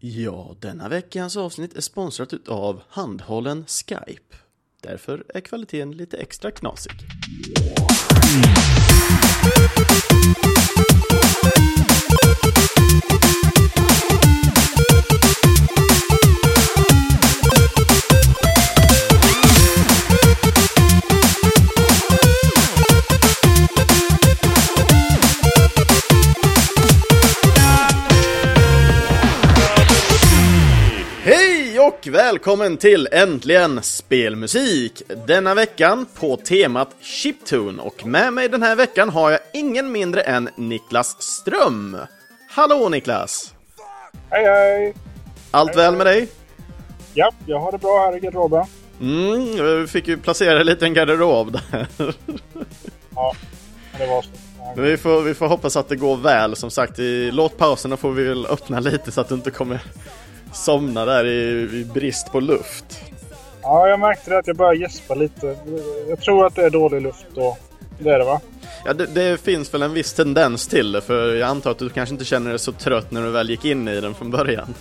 Ja, denna veckans avsnitt är sponsrat av handhållen Skype. Därför är kvaliteten lite extra knasig. Välkommen till Äntligen Spelmusik! Denna veckan på temat Chiptune och med mig den här veckan har jag ingen mindre än Niklas Ström. Hallå Niklas! Hej hej! Allt väl med dig? Ja, jag har det bra här i garderoben. Mm, vi fick ju placera en liten garderob där. Ja, det var så. Vi får, vi får hoppas att det går väl. Som sagt, i låtpauserna får vi väl öppna lite så att du inte kommer somna där i, i brist på luft. Ja, jag märkte det att jag började gäspa lite. Jag tror att det är dålig luft då. Det är det va? Ja, det, det finns väl en viss tendens till det, för jag antar att du kanske inte känner dig så trött när du väl gick in i den från början.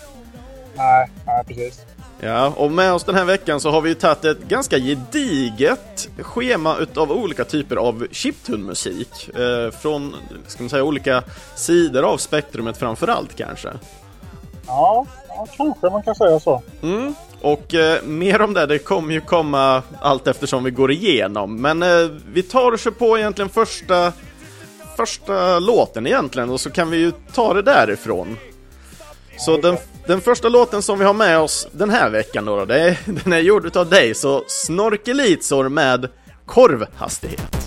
Nej, nej precis. Ja, och med oss den här veckan så har vi ju tagit ett ganska gediget schema utav olika typer av chiptune-musik. Eh, från, ska man säga, olika sidor av spektrumet framförallt kanske. Ja, ja, kanske man kan säga så. Mm. Och eh, mer om det, det kommer ju komma allt eftersom vi går igenom. Men eh, vi tar och kör på egentligen första, första låten egentligen och så kan vi ju ta det därifrån. Så den, den första låten som vi har med oss den här veckan då, det den är gjord utav dig, så Snorkelitsor med korvhastighet.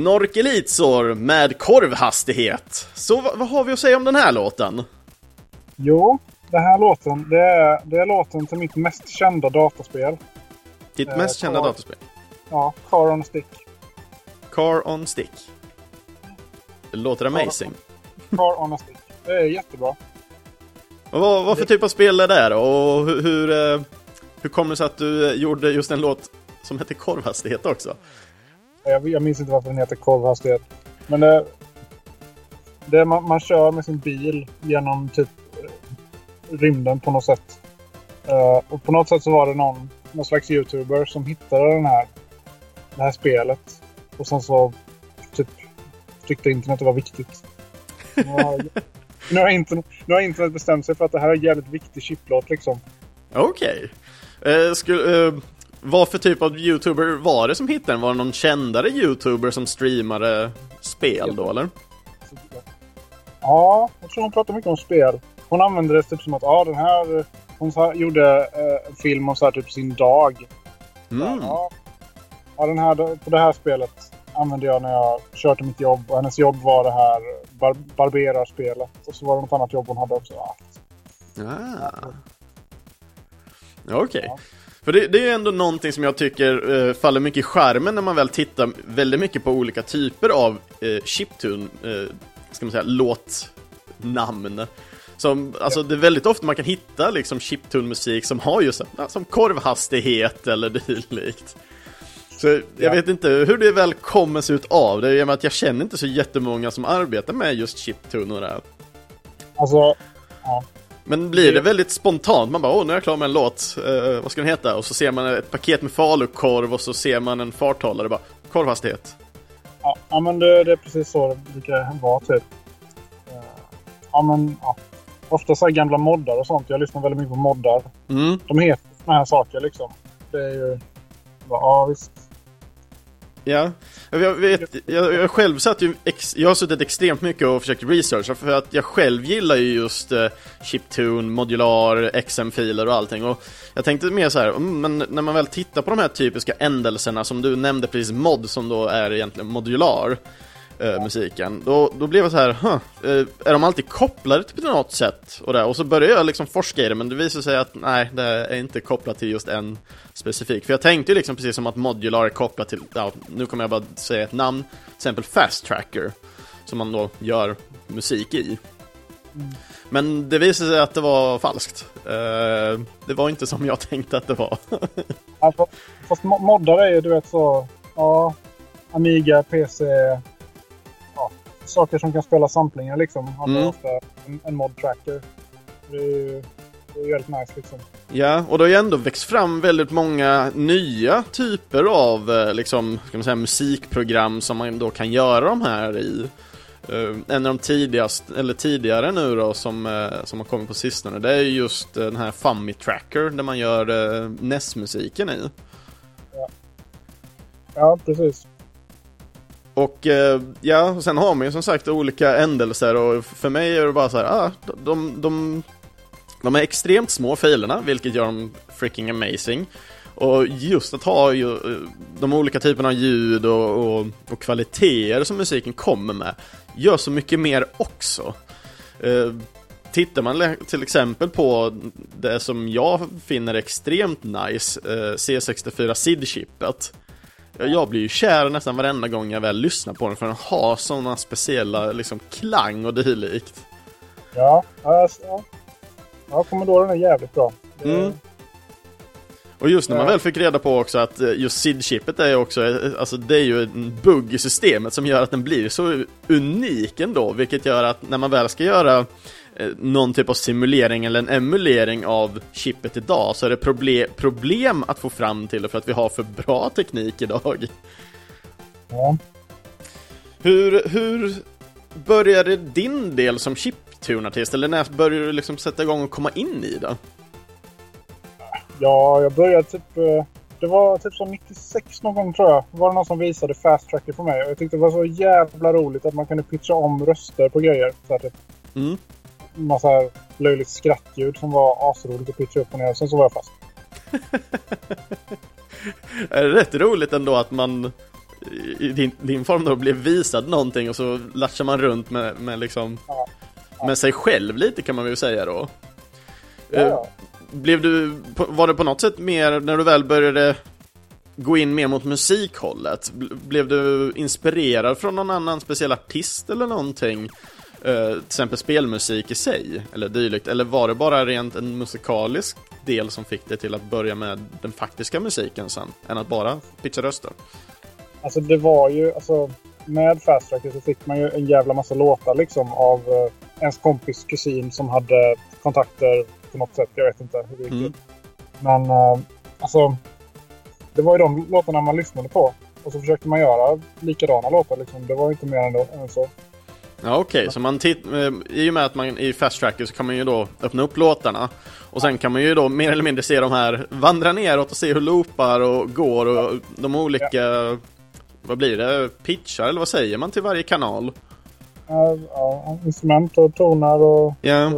Snorkelitsor med korvhastighet. Så vad, har vi att säga om den här låten? Jo, den här låten, det är, det är låten till mitt mest kända dataspel. Ditt Eh, mest kända Car- datorspel? Ja, Car on Stick. Car on Stick. Det låter amazing. Car on a Stick. Det är jättebra. Och vad, vad för typ av spel är det då? Och hur, hur, eh, hur kommer det sig att du eh, gjorde just en låt som heter Korvhastighet också? Jag, jag minns inte varför den heter korvhastighet. Men det, det är man, man kör med sin bil genom typ eh, rymden på något sätt. Eh, och på något sätt så var det någon, någon slags youtuber som hittade den här, det här spelet. Och sen så typ tyckte internet det var viktigt. Nu har, nu, har internet, nu har internet bestämt sig för att det här är en jävligt viktig chiplåt liksom. Okej. Eh, skulle, eh, vad för typ av youtuber var det som hittade den? Var det någon kändare youtuber som streamade spel då eller? Ja, jag tror hon pratar mycket om spel. Hon använde det typ som att ja, den här... Hon så här, gjorde eh, film om så här, typ sin dag. Mm. Ja, ja, den här, på det här spelet använde jag när jag kör till mitt jobb. Och hennes jobb var det här bar barberarspelet. Och så var det något annat jobb hon hade också. Ja. Ah. Okej. Ja. För det, det är ju ändå någonting som jag tycker eh, faller mycket i skärmen när man väl tittar väldigt mycket på olika typer av eh, chiptune, eh, ska man säga, låtnamn. Som, alltså det är väldigt ofta man kan hitta liksom chiptune-musik som har just som korvhastighet eller dylikt. Så jag Ja. vet inte hur det väl kommer sig ut av det, i och med att jag känner inte så jättemånga som arbetar med just chiptune och det. här. Alltså, ja. Men blir det väldigt spontant? Man bara åh nu är jag klar med en låt, uh, vad ska den heta? Och så ser man ett paket med falukorv och så ser man en farthållare bara korvhastighet. Ja, ja men det, det är precis så det brukar vara typ. Uh, ja men ja. Ofta så här gamla moddar och sånt. Jag lyssnar väldigt mycket på moddar. Mm. De heter såna här saker liksom. Det är ju... Ja visst. Ja, jag, vet, jag, jag själv satt ju, ex, jag har suttit extremt mycket och försökt researcha för att jag själv gillar ju just eh, chiptune, modular, XM-filer och allting. Och jag tänkte mer så här, mm, men när man väl tittar på de här typiska ändelserna som du nämnde precis, mod som då är egentligen modular uh, musiken, då, då blev jag så här, huh, uh, är de alltid kopplade till något sätt? Och, där, och så började jag liksom forska i det, men det visade sig att nej, det är inte kopplat till just en specifik. För jag tänkte ju liksom precis som att modular är kopplat till, ja, nu kommer jag bara säga ett namn, till exempel Fast Tracker, som man då gör musik i. Mm. Men det visade sig att det var falskt. Uh, det var inte som jag tänkte att det var. alltså, fast moddar är ju du vet så, ja, Amiga, PC, saker som kan spela samplingar liksom. Har mm. ofta en, en mod tracker. Det är ju det är väldigt nice liksom. Ja, och det har ju ändå växt fram väldigt många nya typer av eh, liksom, ska man säga, musikprogram som man då kan göra de här i. Uh, en av de tidigast, eller tidigare nu då, som, uh, som har kommit på sistone, det är just uh, den här Fummy Tracker där man gör uh, NES-musiken i. Ja. ja, precis. Och eh, ja, och sen har man ju som sagt olika ändelser och för mig är det bara så här, ah, de, de de är extremt små filerna, vilket gör dem freaking amazing. Och just att ha ju, eh, de olika typerna av ljud och, och, och kvaliteter som musiken kommer med gör så mycket mer också. Eh, tittar man till exempel på det som jag finner extremt nice, eh, C64 SID-chippet. Jag blir ju kär nästan varenda gång jag väl lyssnar på den för den har sådana speciella liksom klang och dylikt. Ja, ja, Ja, Commodoren är jävligt bra. Mm. Och just när man väl fick reda på också att eh, just SID-chippet är också, eh, alltså det är ju en bugg i systemet som gör att den blir så unik ändå, vilket gör att när man väl ska göra någon typ av simulering eller en emulering av chippet idag så är det problem, problem att få fram till det för att vi har för bra teknik idag. Ja. Hur, hur började din del som chip chiptune-artist? Eller när började du liksom sätta igång och komma in i det? Ja, jag började typ... Eh, det var typ som 96 någon gång tror jag. var det någon som visade Fast Tracker för mig. Och jag tyckte det var så jävla roligt att man kunde pitcha om röster på grejer. Så här, typ. Mm. Massa löjligt skrattljud som var asroligt att pitcha upp och ner. Sen så var jag fast. är det rätt roligt ändå att man i din, din form då blev visad någonting och så latchar man runt med, med liksom ja med sig själv lite kan man väl säga då. Ja. Eh, blev du, var det på något sätt mer när du väl började gå in mer mot musikhållet? Blev du inspirerad från någon annan speciell artist eller någonting? Uh, till exempel spelmusik i sig, eller dylikt? Eller var det bara rent en musikalisk del som fick dig till att börja med den faktiska musiken sen, än att bara pitcha röster? Alltså det var ju, alltså med Fast Tracker så fick man ju en jävla massa låtar liksom av uh, ens kompis kusin som hade kontakter på något sätt. Jag vet inte hur det gick mm. Men uh, alltså, det var ju de låtarna man lyssnade på. Och så försökte man göra likadana låtar. Liksom. Det var inte mer än så. Ja okej, okay. så man eh, i och med att man i Fast Tracker så kan man ju då öppna upp låtarna och sen kan man ju då mer eller mindre se de här vandra neråt och se hur loopar och går och de olika ja. vad blir det, pitchar eller vad säger man till varje kanal? ja, instrument och toner och... Yeah.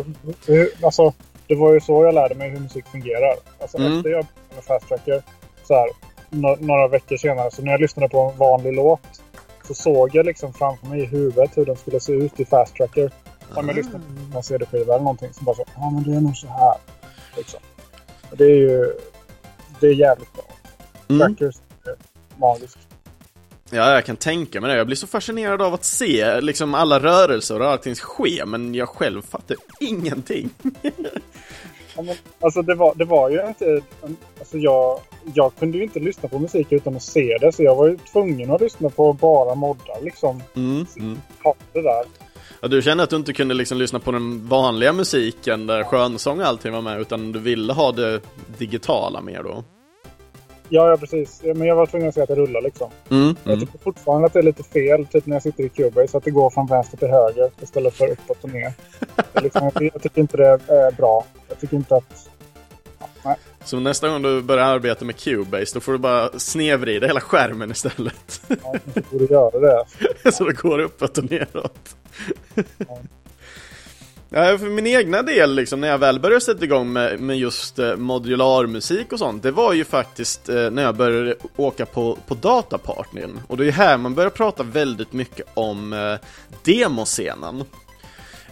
alltså, det var ju så jag lärde mig hur musik fungerar. Alltså mm. efter jag med Fast Tracker, så här, några veckor senare, så när jag lyssnade på en vanlig låt så såg jag liksom framför mig i huvudet hur den skulle se ut i Fast Tracker. Om jag lyssnade på en CD-skiva eller någonting så bara så, ja men det är nog så här. Liksom. Det är ju, det är jävligt bra. Mm. Trackers är magiskt. Ja, jag kan tänka mig det. Jag blir så fascinerad av att se liksom alla rörelser och allting ske, men jag själv fattar ingenting. ja, men, alltså det var, det var ju inte... Alltså jag, jag kunde ju inte lyssna på musik utan att se det, så jag var ju tvungen att lyssna på bara moddar liksom. Mm, mm. Det där. Ja, du kände att du inte kunde liksom lyssna på den vanliga musiken där skönsång och allting var med, utan du ville ha det digitala mer då? Ja, ja precis. Men jag var tvungen att säga att det rullar liksom. Mm, Jag mm. tycker fortfarande att det är lite fel, typ när jag sitter i Cubase, att det går från vänster till höger istället för uppåt och ner. Liksom, jag tycker inte det är bra. Jag tycker inte att... Ja, nej. Så nästa gång du börjar arbeta med Cubase, då får du bara snedvrida hela skärmen istället. Ja, kanske borde göra det. så det går uppåt och neråt. Ja, för min egna del, liksom, när jag väl började sätta igång med, med just eh, modularmusik och sånt, det var ju faktiskt eh, när jag började åka på, på datapartnern. Och det är här man börjar prata väldigt mycket om eh, demoscenen.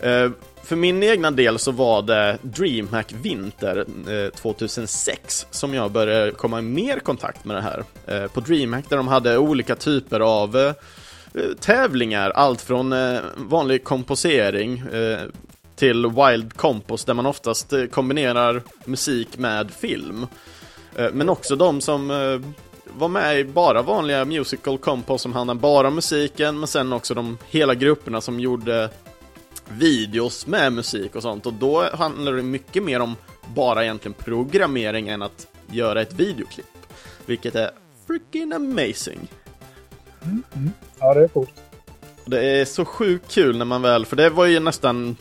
Eh, för min egna del så var det DreamHack Vinter eh, 2006 som jag började komma i mer kontakt med det här. Eh, på DreamHack där de hade olika typer av eh, eh tävlingar, allt från eh, vanlig komposering eh, till Wild Compos där man oftast eh, kombinerar musik med film. Eh, men också de som eh, var med i bara vanliga musical compos som handlade bara om musiken, men sen också de hela grupperna som gjorde videos med musik och sånt och då handlar det mycket mer om bara egentligen programmering än att göra ett videoklipp. Vilket är freaking amazing. Ja, det är coolt. Det är så sjukt kul när man väl, för det var ju nästan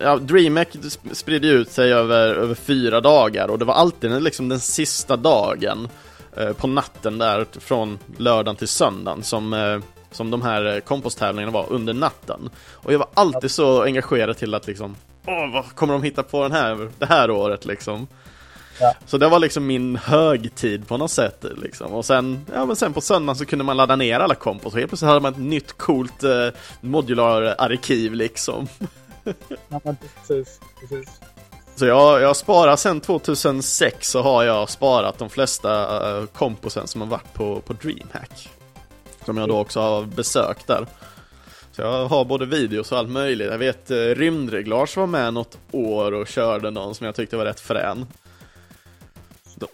Ja, DreamHack spridde ut sig över, över fyra dagar och det var alltid liksom den sista dagen eh, på natten där från lördagen till söndagen som, eh, som de här komposttävlingarna var under natten. Och jag var alltid så engagerad till att liksom Åh, vad kommer de hitta på den här, det här året liksom? Ja. Så det var liksom min högtid på något sätt liksom. Och sen, ja men sen på söndagen så kunde man ladda ner alla kompos och helt plötsligt hade man ett nytt coolt eh, modular arkiv liksom. Ja, precis, precis. Så jag, jag har sparat sen 2006 så har jag sparat de flesta uh, komposen som har varit på, på DreamHack. Som jag då också har besökt där. Så jag har både videos och allt möjligt. Jag vet uh, Rymdreglage var med något år och körde någon som jag tyckte var rätt frän. De,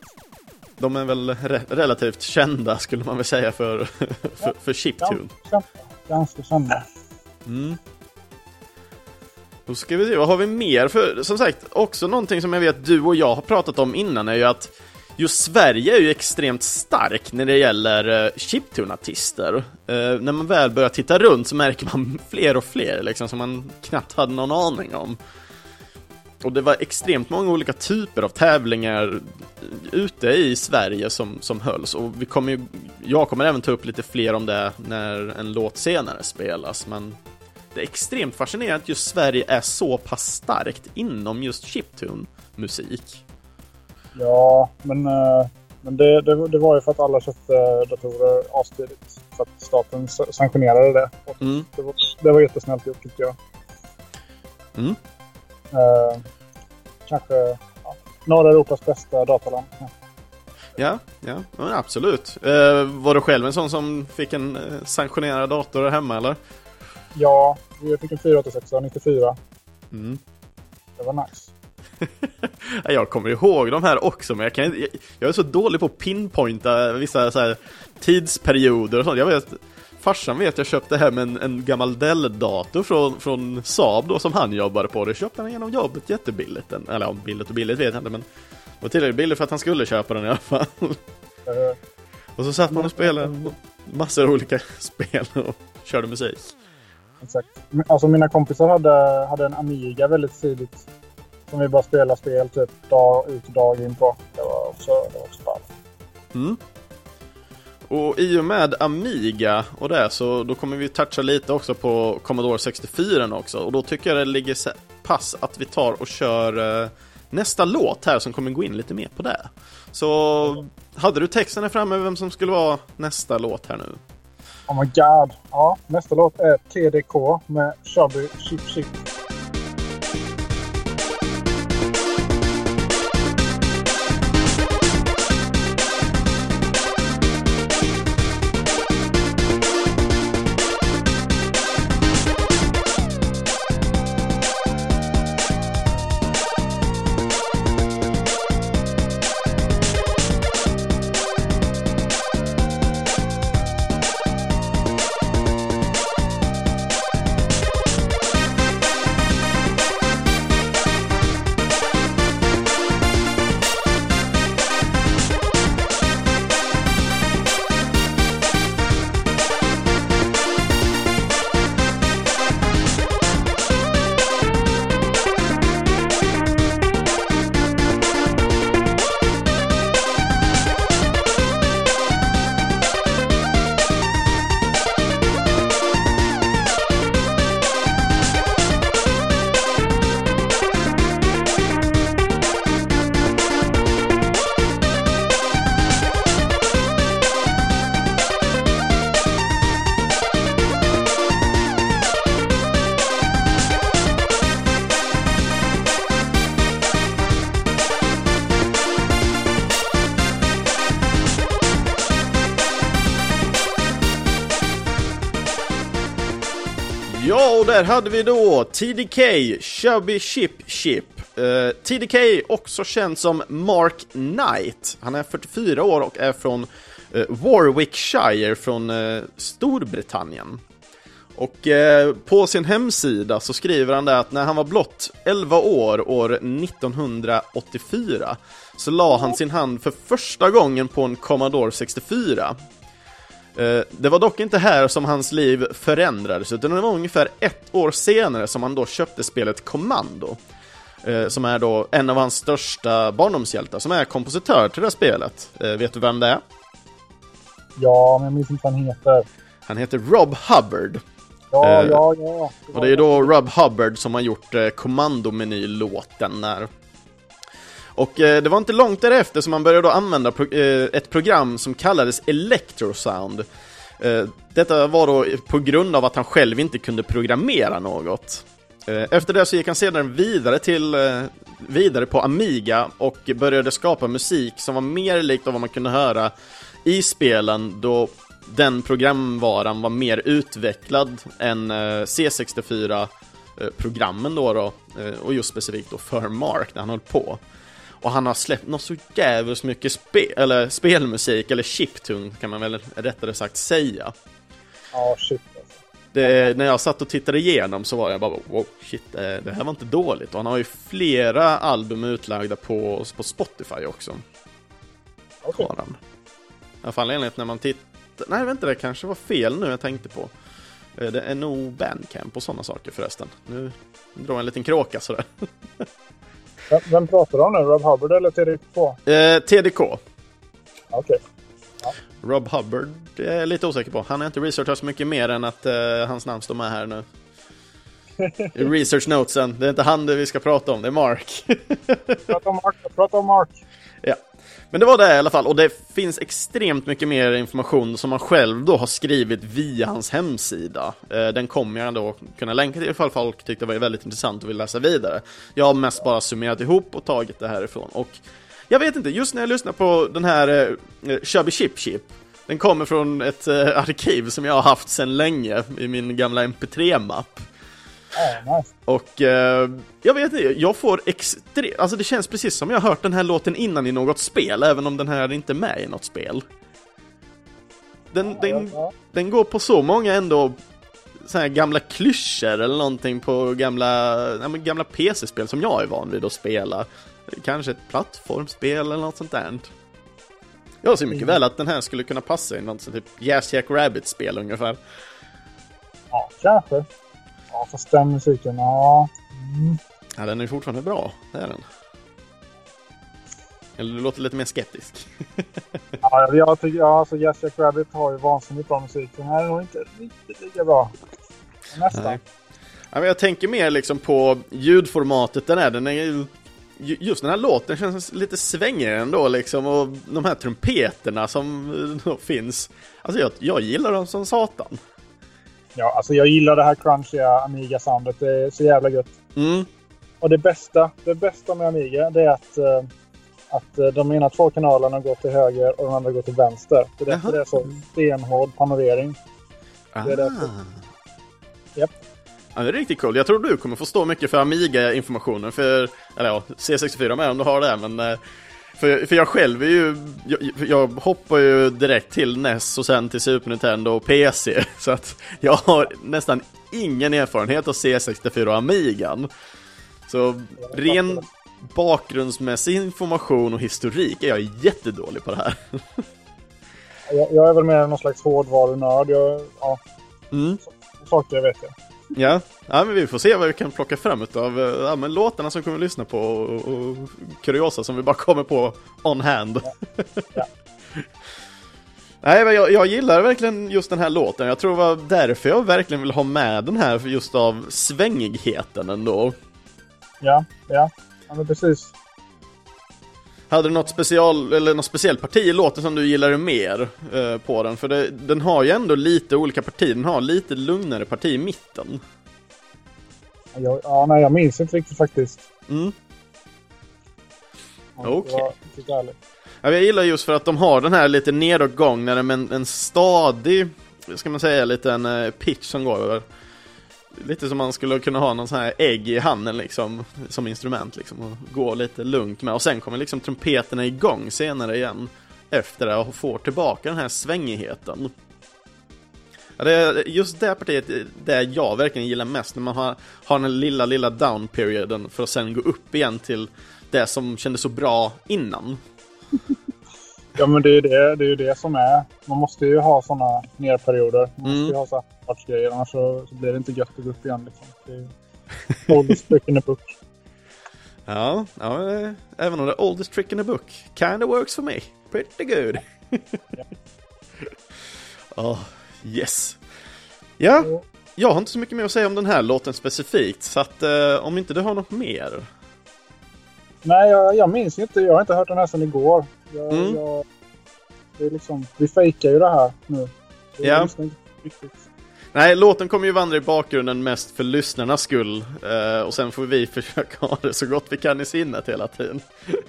de är väl re relativt kända skulle man väl säga för, för, för chiptune. Ganska kända. Mm. Då ska vi se, vad har vi mer? För som sagt, också någonting som jag vet du och jag har pratat om innan är ju att just Sverige är ju extremt stark när det gäller eh, chiptune-artister. Eh, när man väl börjar titta runt så märker man fler och fler liksom som man knappt hade någon aning om. Och det var extremt många olika typer av tävlingar eh, ute i Sverige som, som hölls och vi kommer ju, jag kommer även ta upp lite fler om det när en låt senare spelas men det är extremt fascinerande att just Sverige är så pass starkt inom just chiptune-musik. Ja, men, eh, men det, det, det var ju för att alla köpte datorer astidigt. För att staten sa- sanktionerade det. Mm. det, var, det var jättesnällt gjort tyckte jag. Mm. Eh, kanske ja, norra Europas bästa dataland. Ja. Ja, ja, absolut. Eh, var du själv en sån som fick en eh, sanktionerad dator hemma eller? Ja, jag fick en 486 94. Mm. Det var nice. Ja, Jag kommer ihåg de här också, men jag, kan, jag, jag är så dålig på att pinpointa vissa så här, tidsperioder och sånt. Jag vet, farsan vet jag köpte hem en, en gammal Dell-dator från, från Saab då som han jobbade på. Det köpte han genom jobbet jättebilligt. Den- Eller ja, billigt och billigt vet jag inte, men det var tillräckligt billigt för att han skulle köpa den i alla fall. Eh, Och så satt man och spelade massor av olika spel och körde musik. Exakt. Alltså mina kompisar hade, hade en Amiga väldigt tidigt. Som vi bara spelade spel typ dag ut och dag in på. Det var också, det var också ball. Mm. Och i och med Amiga och det så då kommer vi toucha lite också på Commodore 64 också och då tycker jag det ligger pass att vi tar och kör eh, nästa låt här som kommer gå in lite mer på det. Så hade du texten här framme vem som skulle vara nästa låt här nu? Oh my god. Ja, nästa låt är TDK med Chubby Chip Chip. Där hade vi då TDK, Chubby Chip Chip. Uh, TDK, också känd som Mark Knight. Han är 44 år och är från uh, Warwickshire från uh, Storbritannien. Och eh, på sin hemsida så skriver han där att när han var blott 11 år år 1984 så la han sin hand för första gången på en Commodore 64. Eh, det var dock inte här som hans liv förändrades utan det var ungefär ett år senare som han då köpte spelet Commando. Eh, som är då en av hans största barndomshjältar, som är kompositör till det här spelet. Eh, vet du vem det är? Ja, men jag minns inte vad han heter. Han heter Rob Hubbard. Ja, ja, ja. Och det är då Rob Hubbard som har gjort kommandomeny-låten där. Och eh, det var inte långt därefter som man började då använda pro eh, ett program som kallades Electrosound. Eh, detta var då på grund av att han själv inte kunde programmera något. Eh, efter det så gick han sedan vidare till eh, vidare på Amiga och började skapa musik som var mer likt av vad man kunde höra i spelen då den programvaran var mer utvecklad än eh, C64-programmen då, då och just specifikt då för Mark när han höll på. Och han har släppt något så jävligt mycket spe eller spelmusik, eller chiptune kan man väl rättare sagt säga. Ja, shit alltså. Det, när jag satt och tittade igenom så var jag bara wow, shit, eh, det här var inte dåligt. Och han har ju flera album utlagda på, på Spotify också. Okej. Har han. I alla fall enligt när man tittar... Nej, vänta, det kanske var fel nu jag tänkte på. Eh, Det är nog Bandcamp och sådana saker förresten. Nu drar jag en liten kråka sådär. Vem, pratar du om nu? Rob Hubbard eller TDK? Eh, TDK. Okej. Rob Hubbard det är jag lite osäker på. Han har inte researchat så mycket mer än att eh, hans namn står med här nu. I research notesen. Det är inte han vi ska prata om, det är Mark. Prata om Mark. Prata om Mark. ja. Men det var det i alla fall, och det finns extremt mycket mer information som han själv då har skrivit via hans hemsida. Eh, den kommer jag då kunna länka till ifall folk tyckte det var väldigt intressant och vill läsa vidare. Jag har mest bara summerat ihop och tagit det härifrån. Och jag vet inte, just när jag lyssnar på den här eh, eh Chubby Chip Chip, den kommer från ett eh, arkiv som jag har haft sedan länge i min gamla MP3-mapp. Nice. Och eh, jag vet inte, jag får extremt, alltså det känns precis som jag har hört den här låten innan i något spel, även om den här inte är med i något spel. Den, den, Ja, den går på så många ändå så här gamla klyschor eller någonting på gamla, men gamla PC-spel som jag är van vid att spela. Kanske ett plattformsspel eller något sånt där. Jag ser mycket Mm. väl att den här skulle kunna passa i något sånt typ Jazz Jack Rabbit-spel ungefär. ja, kanske. Ja, fast den musiken, ja. Mm. Ja, den är fortfarande bra, det är den. Eller du låter lite mer skeptisk. Ja, jag tycker, ja, alltså Yes Jack Rabbit har ju vansinnigt bra musik. Den här är nog inte riktigt lika bra. Nästan. Nej. Ja, men jag tänker mer liksom på ljudformatet den är. Den är ju, ju- just den här låten känns lite svängigare ändå liksom. Och de här trumpeterna som eh, finns. Alltså jag, jag gillar dem som satan. Ja, alltså jag gillar det här crunchiga Amiga-soundet. Det är så jävla gött. Mm. Och det bästa, det bästa med Amiga det är att, eh, att eh, de ena två kanalerna går till höger och de andra går till vänster. Det är därför det är så stenhård panorering. Ah. Det är därför. Japp. Ja, det är riktigt cool. Jag tror du kommer få stå mycket för Amiga-informationen, för, eller ja, C64 med om du har det, men eh, för, för jag själv är ju, jag, jag hoppar ju direkt till NES och sen till Super Nintendo och PC, så att jag har nästan ingen erfarenhet av C64 och Amigan. Så ren bakgrundsmässig information och historik är jag jättedålig på det här. Jag, jag är väl mer någon slags hårdvarunörd. Jag, ja, Mm. saker vet jag. Ja. ja, men vi får se vad vi kan plocka fram utav eh, ja, men låtarna som kommer att lyssna på och, och kuriosa som vi bara kommer på on hand. Ja. Nej, men jag, jag gillar verkligen just den här låten. Jag tror det var därför jag verkligen vill ha med den här, just av svängigheten ändå. Ja, ja. ja men precis. Hade du något special, eller något speciellt parti i låten som du gillade mer eh, på den? För det, den har ju ändå lite olika partier, den har lite lugnare parti i mitten. Jag, ja, nej, jag minns inte riktigt faktiskt. Mm. Okej. Ärligt. Ja, jag gillar just för att de har den här lite nedåtgång när det med en, en stadig, ska man säga, liten eh, pitch som går över. Lite som man skulle kunna ha någon sån här ägg i handen liksom, som instrument liksom, och gå lite lugnt med. Och sen kommer liksom trumpeterna igång senare igen efter det och får tillbaka den här svängigheten. Ja, det är just det partiet, det jag verkligen gillar mest, när man har, har den lilla, lilla down perioden för att sen gå upp igen till det som kändes så bra innan. Ja, men det är ju det, det, är det som är. Man måste ju ha sådana nerperioder. Man måste Mm. ju ha så här grejer annars så, så blir det inte gött att gå upp igen. Liksom. Det är oldest trick in the book. Ja, ja, även om det är oldest trick in the book. Kinda works for me. Pretty good. oh, yes. Ja, jag har inte så mycket mer att säga om den här låten specifikt, så att eh, om inte du har något mer. Nej, jag, jag minns inte. Jag har inte hört den här sedan igår. Jag, Mm. jag, det är liksom, vi fejkar ju det här nu. Jag Ja. riktigt. Nej, låten kommer ju vandra i bakgrunden mest för lyssnarnas skull. Eh, och sen får vi försöka ha det så gott vi kan i sinnet hela tiden.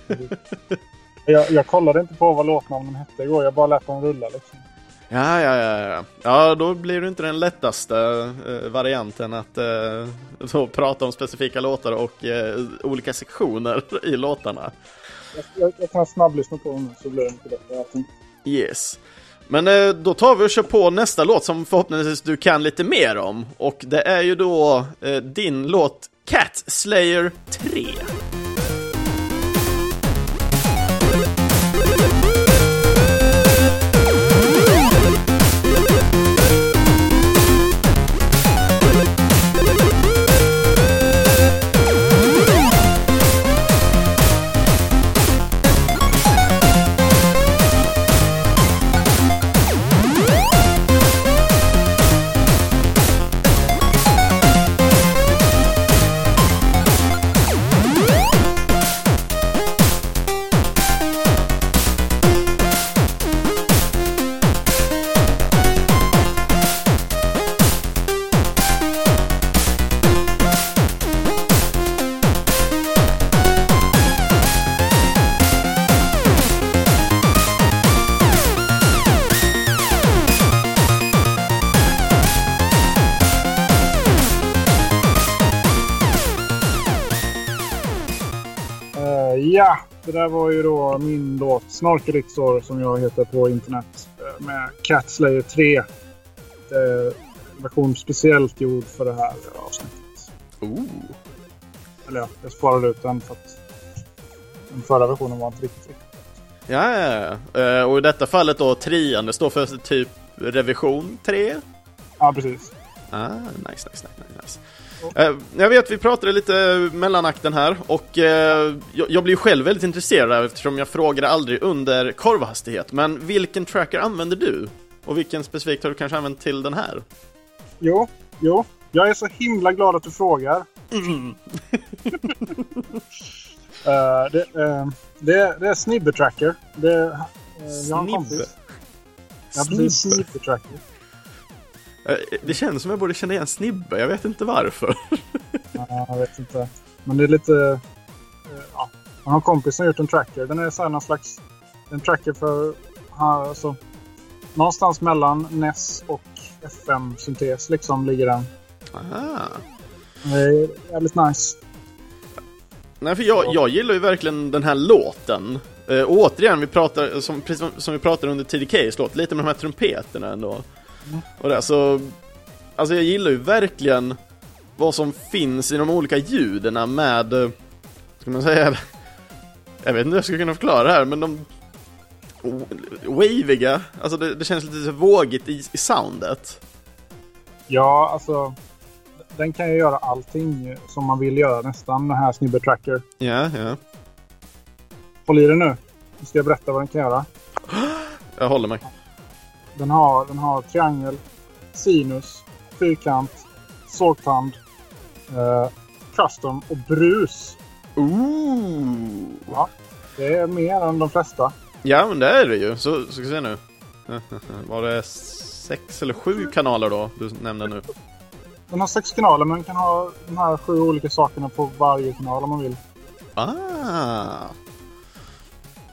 Jag, jag kollade inte på vad låtnamnen hette igår. Jag bara lät dem rulla liksom. Ja, ja, ja, ja. Ja, då blir det inte den lättaste eh, varianten att eh, prata om specifika låtar och eh, olika sektioner i låtarna. Jag, jag, kan snabblyssna på den så blir det inte bättre. allting. Yes. Men eh, då tar vi och kör på nästa låt som förhoppningsvis du kan lite mer om. Och det är ju då eh, din låt Cat Slayer 3. Där var ju då min låt Snorkelixor som jag heter på internet. eh, med Cat Slayer 3. Det är en version speciellt gjord för det här avsnittet. Ooh. Eller ja, jag sparade ut den för att den förra versionen var inte riktigt riktigt. Ja, ja, ja. Eh, och i detta fallet då trean, det står för typ revision 3. Ja, precis. Ah, nice, nice, nice, nice. Eh, jag vet, vi pratade lite mellanakten här och eh, jag, blir själv väldigt intresserad eftersom jag frågade aldrig under korvhastighet. Men vilken tracker använder du? Och vilken specifikt har du kanske använt till den här? Jo, jo. Jag är så himla glad att du frågar. Eh, det, eh, det, det är Snibbe Tracker. Det, uh, jag har en Snibbe? kompis. Ja, precis. Snibbe? Snibbe Tracker. Eh, Det känns som jag borde känna igen Snibbe, jag vet inte varför. Ja, jag vet inte. Men det är lite... eh, ja. Jag har kompis som gjort en tracker. Den är så här någon slags... En tracker för... Alltså, någonstans mellan NES och FM-syntes liksom ligger den. Ah. Det är jävligt nice. Nej, för jag, jag gillar ju verkligen den här låten. Eh, återigen, vi pratar, som, precis som, som vi pratade under TDKs låt, lite med de här trumpeterna ändå. Och det, så, alltså jag gillar ju verkligen vad som finns i de olika ljuden med, eh, ska man säga, jag vet inte hur jag ska kunna förklara det här, men de waviga, alltså det, det känns lite vågigt i, i soundet. Ja, alltså... Den kan ju göra allting som man vill göra nästan, den här Snibbe Tracker. Ja, ja. Håll i dig nu. Nu ska jag berätta vad den kan göra. Jag håller mig. Den har, den har triangel, sinus, fyrkant, sågtand, eh, custom och brus. Ooh! Ja, det är mer än de flesta. Ja, men det är det ju. Så, ska vi se nu. Var det sex eller sju kanaler då du nämnde nu? Den har sex kanaler men kan ha de här sju olika sakerna på varje kanal om man vill. Ah!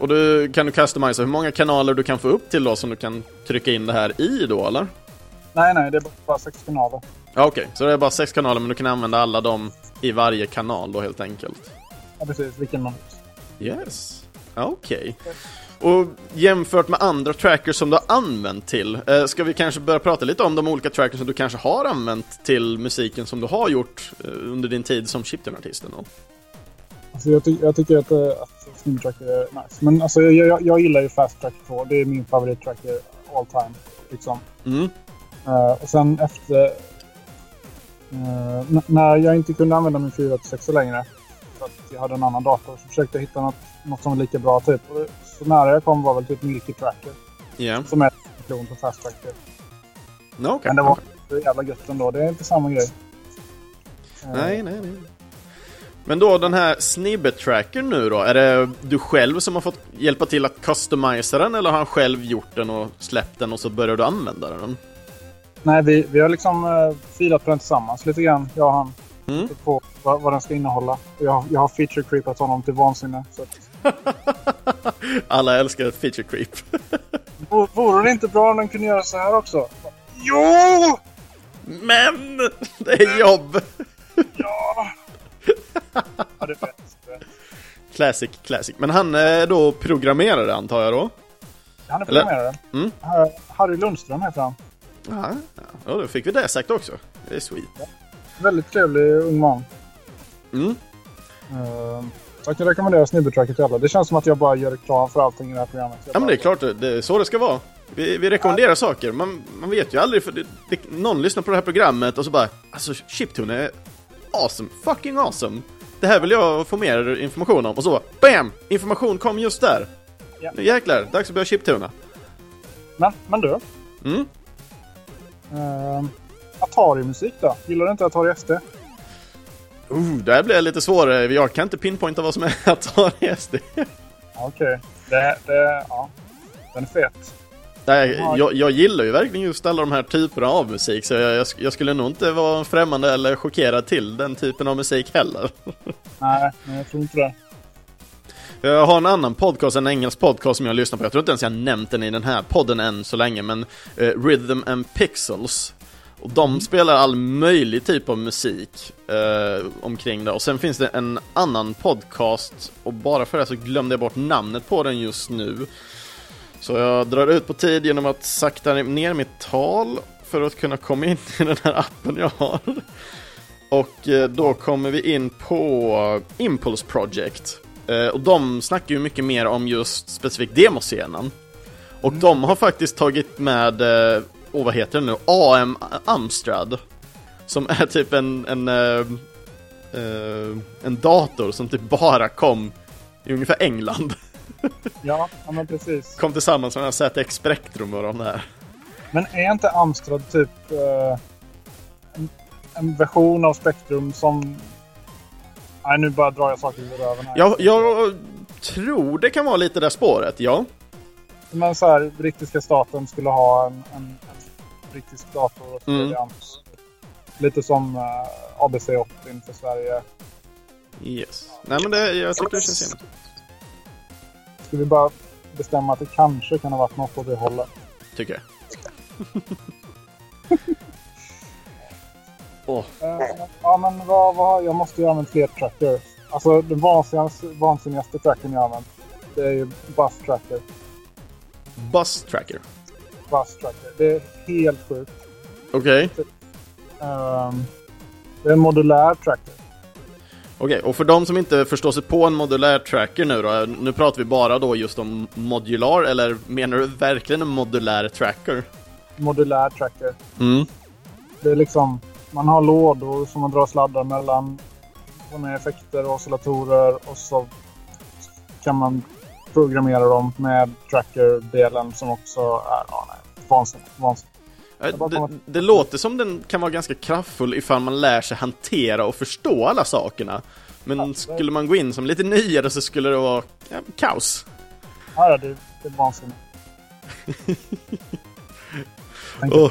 Och du, kan du customisa hur många kanaler du kan få upp till då som du kan trycka in det här i då eller? Nej, nej, det är bara sex kanaler. Ja, Okej, så det är bara sex kanaler men du kan använda alla dem i varje kanal då helt enkelt? Ja, precis. Vilken man Yes. Okej. Och jämfört med andra trackers som du har använt till, eh, ska vi kanske börja prata lite om de olika trackers som du kanske har använt till musiken som du har gjort eh, under din tid som chiptune-artist? Alltså jag, ty jag tycker att, eh, att Slimtrack är nice. Men alltså, jag, jag, jag gillar ju Fast Track 2. Det är min favorittracker all time. Liksom. Mm. Eh, och sen efter... eh, n- när jag inte kunde använda min 486 längre. För att jag hade en annan dator. Så försökte jag hitta något, något som var lika bra. Typ. Och så nära jag kom var väl typ Milky Tracker. Ja. Som är en klon på Fast Tracker. No, okej. Men det var så jävla gött ändå. Det är inte samma grej. Eh, Nej, nej, nej. Men då den här snibbet tracker nu då, är det du själv som har fått hjälpa till att customisa den eller har han själv gjort den och släppt den och så börjar du använda den? Nej, vi, vi har liksom eh, filat på den tillsammans lite grann, jag och han. Mm. På vad, vad den ska innehålla. Jag, jag har feature creepat honom till vansinne. Så Alla älskar ett feature creep. Vore det inte bra om den kunde göra så här också? Jo! Men! Det är jobb! Ja! Ja, det är. Classic, classic. Men han är då programmerare antar jag då? Han är programmerare. Mm. Har- Harry Lundström heter han. Ja, ja, då fick vi det sagt också. Det är sweet. Väldigt trevlig ung man. Mm. Uh, jag kan rekommendera Snibbertracket till alla. Det känns som att jag bara gör reklam för allting i det här programmet. Jag Ja men det är klart, det, är så det ska vara. Vi, vi rekommenderar saker, man, man vet ju aldrig för det, det, någon lyssnar på det här programmet och så bara Alltså chiptune är awesome, fucking awesome. Det här vill jag få mer information om och så BAM! Information kom just där. Ja. Nu jäklar, dags att börja chiptuna. Men, men du. Mm. Uh, Atari-musik då? Gillar du inte Atari ST? Uh, där blir det lite svårare. Jag kan inte pinpointa vad som är Atari SD. Okej. Det, det, ja. Den är fet. Nej, Ja. jag, jag gillar ju verkligen just alla de här typerna av musik så jag, jag, jag skulle nog inte vara främmande eller chockerad till den typen av musik heller. Nej, jag tror inte det. Jag har en annan podcast, en engelsk podcast som jag lyssnar på. Jag tror inte ens jag nämnt den i den här podden än så länge, men eh, Rhythm and Pixels. Och de spelar all möjlig typ av musik eh, omkring det. Och sen finns det en annan podcast, och bara för det så glömde jag bort namnet på den just nu. Så jag drar ut på tid genom att sakta ner mitt tal för att kunna komma in i den här appen jag har. Och eh, då kommer vi in på Impulse Project. Eh, Och de snackar ju mycket mer om just specifikt demoscenen. Och de har faktiskt tagit med, eh, oh, vad heter det nu, AM Amstrad. Som är typ en, en, en dator som typ bara kom i ungefär England. Ja, men precis. Kom tillsammans med ZX Spectrum och de där. Men är inte Amstrad typ eh, en, en version av Spectrum som... Nej, nu bara drar jag saker ur röven här. Jag, jag tror det kan vara lite det spåret, ja. Men så här, brittiska staten skulle ha en, en, en brittisk dator och Mm. Lite som uh, ABC-80 för Sverige. Yes. Nej men det, jag tycker det känns jämnt. Ska vi bara bestämma att det kanske kan ha varit något åt det hållet? Tycker jag. Åh, Eh, ja, men vad, vad, jag måste ju använda fler trackers. Alltså den vansinnigaste, vansinnigaste trackern jag använt. Det är ju Bus Tracker. Bus Tracker. Bus Tracker. Det är helt sjukt. Okej. Ehm, det är en modulär tracker. Okej, och för de som inte förstår sig på en modulär tracker nu då, nu pratar vi bara då just om modular, eller menar du verkligen en modulär tracker? Modulär tracker. Mm. Det är liksom, man har lådor som man drar sladdar mellan. Som är effekter och oscillatorer och så kan man programmera dem med tracker-delen som också är ja, nej, vansinnigt. vansinnigt. Eh, Det, det låter som den kan vara ganska kraftfull ifall man lär sig hantera och förstå alla sakerna. Men Ja, det- skulle man gå in som lite nyare så skulle det vara ja, kaos. Ja, det, det är vansinnigt. Åh.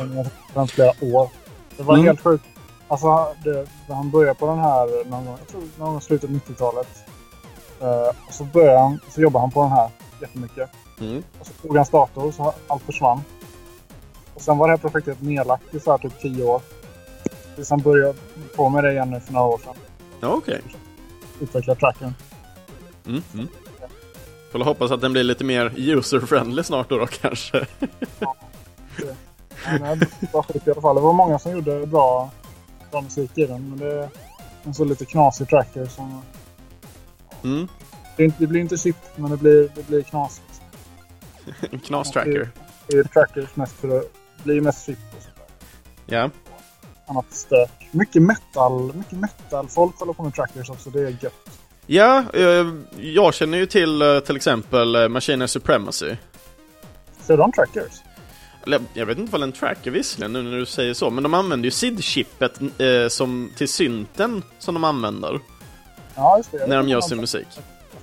på den flera år. Det var Mm. helt sjukt. Alltså, det, när han började på den här någon gång, jag tror någon gång slutet av 90-talet. Eh, och så började han, så jobbade han på den här jättemycket. Mm. Och så tog hans dator så allt försvann. Och sen var det här projektet nedlagt i så här typ 10 år. tills han började på med det igen nu för några år sedan. Ja, okej. Utveckla tracken. Mm, mm. Får hoppas att den blir lite mer user-friendly snart då, då kanske. Men det var skit i alla fall. Det var många som gjorde bra, bra musik i den. Men det är en så lite knasig tracker som... Mm. Det, inte, det blir inte chip, men det blir, det blir knasigt. En knas-tracker. Det är trackers mest för att bli mest chip och sånt där. Ja. Annat stök. Mycket metal. Mycket metal. Folk håller på med trackers också. Det är gött. Ja, eh, jag känner ju till eh, till exempel eh, Machine Supremacy. Ser de trackers? Jag vet inte vad en tracker visserligen nu när du säger så, men de använder ju SID-chippet eh, som, till synten som de använder Ja, just det. när de gör sin musik.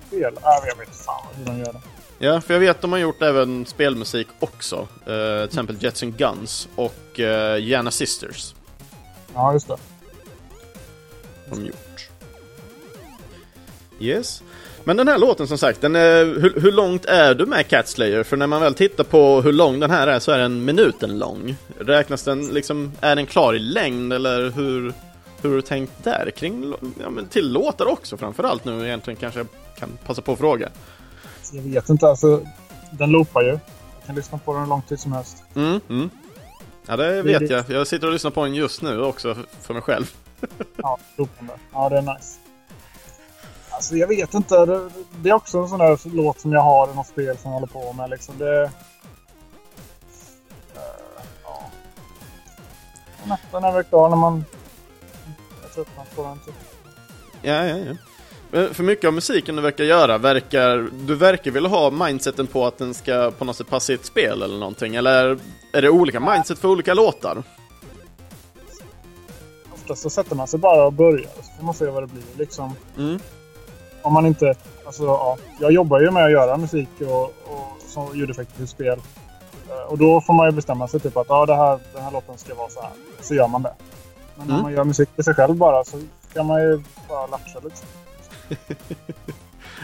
Spel. Ja, jag vet fan hur de gör det. Ja, för jag vet att de har gjort även spelmusik också. Eh, till exempel Jets and Guns och eh, Jana Sisters. Ja, just det. De gjort. Yes. Men den här låten som sagt, den är, hur, hur långt är du med Cat Slayer? För när man väl tittar på hur lång den här är så är den minuten lång. Räknas den liksom, är den klar i längd eller hur, hur har du tänkt där? Kring, ja men till låtar också framförallt nu egentligen kanske jag kan passa på att fråga. Jag vet inte. Alltså, den loopar ju. Jag kan lyssna på den hur lång tid som helst. Mm, mm. Ja det vet det. jag. Jag sitter och lyssnar på den just nu också för mig själv. Ja, loopande. Ja, det är nice. Alltså, jag vet inte. Det, det är också en sån där låt som jag har i något spel som jag håller på med. Liksom. Det... Eh, ja. Den är väl klar när man... Jag tröttnar på den. Typ. Ja, ja, ja. Men för mycket av musiken du verkar göra, verkar, du verkar vilja ha mindseten på att den ska på något sätt passa i ett spel eller någonting? Eller är det olika mindset för olika låtar? Oftast så sätter man sig bara och börjar. Så får man se vad det blir. Liksom. Mm. Om man inte... Alltså, ja, jag jobbar ju med att göra musik och, och som ljudeffekter till spel. Eh, Och då får man ju bestämma sig typ att ja, det här, den här låten ska vara så här. Så gör man det. Men Mm. om man gör musik till sig själv bara så kan man ju bara latcha lite.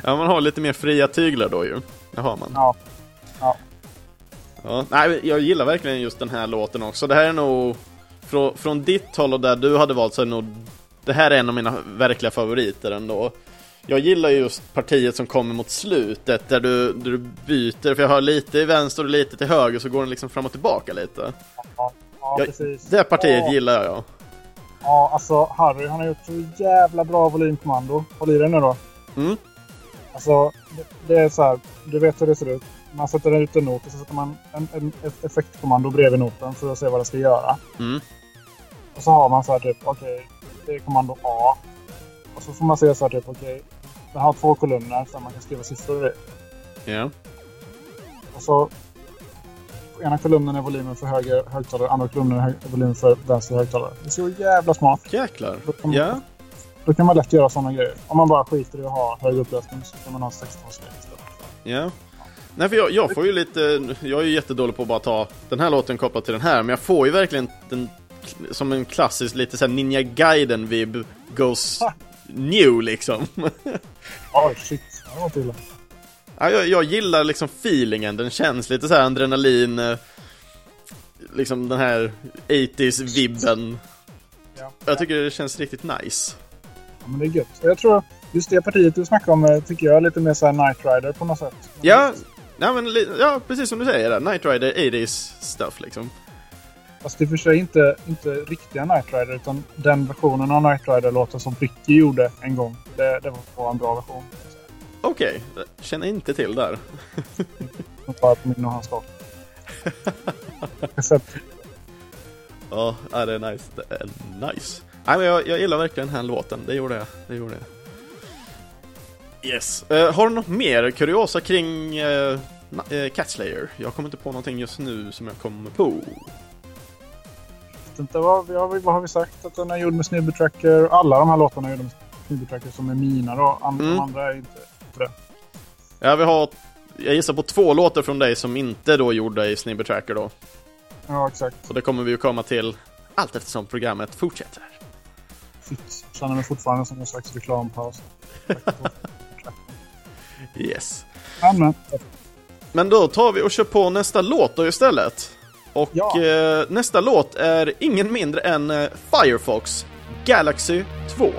Ja, man har lite mer fria tyglar då ju. Det har man. Ja. Ja. Ja, nej, jag gillar verkligen just den här låten också. Det här är nog, från, från ditt håll och där du hade valt så är det nog, det här är en av mina verkliga favoriter ändå. Jag gillar just partiet som kommer mot slutet där du, där du byter, för jag har lite i vänster och lite till höger så går den liksom fram och tillbaka lite. Ja, ja Jag-. Det partiet ja, gillar jag. Ja, alltså Harry han har gjort så jävla bra volymkommando. Håll i dig nu då. Mm. Alltså, det, det är så här. Du vet hur det ser ut. Man sätter ut en not och så sätter man en, en, ett effektkommando bredvid noten för att se vad det ska göra. Mm. Och så har man så här typ, okej, det är kommando A. Och så får man se så här typ, okej, den har två kolumner så man kan skriva siffror i. Ja. Och så ena kolumnen är volymen för höger högtalare, andra kolumnen är volymen för vänster högtalare. Det är så jävla smart. Jäklar. Då kan, man, Ja. då kan man lätt göra sådana grejer. Om man bara skiter i att ha hög upplösning så kan man ha 16 steg istället. Ja. Nej för jag, jag får ju lite, jag är ju jättedålig på att bara ta den här låten kopplad till den här, men jag får ju verkligen den, som en klassisk lite såhär Ninja Gaiden vibb goes Ah. new liksom. Oj, shit. Det var inte illa. Ja, jag, jag gillar liksom feelingen, den känns lite så här adrenalin, eh, liksom den här 80s vibben. Ja. Jag tycker det känns riktigt nice. Ja, men det är gött. Jag tror just det partiet du snackar om eh, tycker jag är lite mer så här Night Rider på något sätt. Men Ja, ja, men, ja precis som du säger där, Night Rider 80s stuff liksom. Fast det är för sig inte, inte riktiga Night Rider utan den versionen av Night Rider-låten som Bricky gjorde en gång. Det, det var en bra version. Okej, känner inte till där. Som bara på min och hans att, Ja, ja, det är nice. Det är nice. Nej, men jag, jag gillar verkligen den här låten. Det gjorde jag. Det gjorde jag. Yes. Eh, har du något mer kuriosa kring uh, Cat Slayer? Jag kommer inte på någonting just nu som jag kommer på. vet inte vad, vi vad har vi sagt? Att den är gjord med Snibby Tracker. Alla de här låtarna är gjorda med Snibby Tracker som är mina då. And, Mm. De andra är inte det. Ja, vi har... Jag gissar på två låtar från dig som inte då är gjorda i Snibber Tracker då. Ja, exakt. Och det kommer vi ju komma till allt eftersom programmet fortsätter. Shit. Känner mig fortfarande som en slags reklampaus. Yes. Men, men. Men då tar vi och kör på nästa låt då istället. Och Ja. eh, nästa låt är ingen mindre än eh, Firefox Galaxy 2.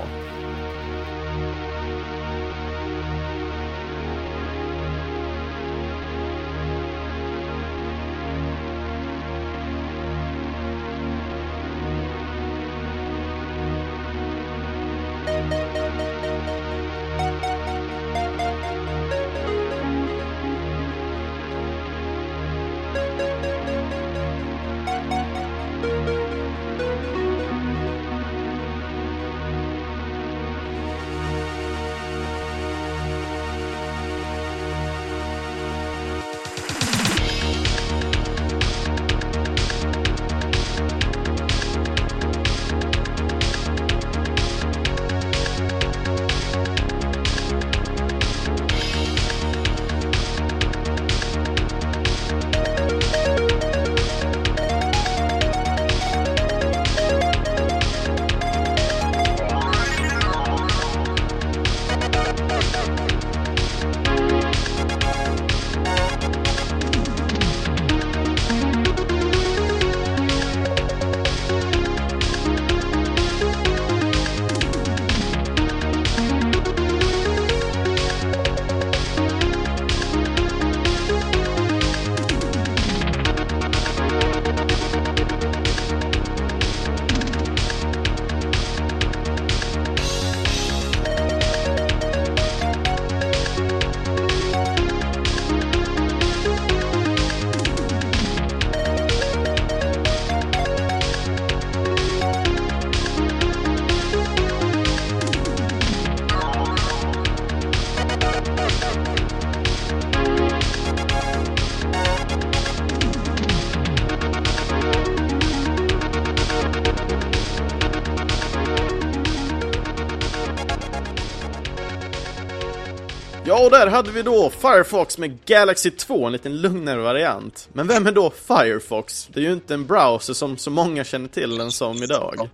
Där hade vi då Firefox med Galaxy 2, en liten lugnare variant. Men vem är då Firefox? Det är ju inte en browser som så många känner till den som idag.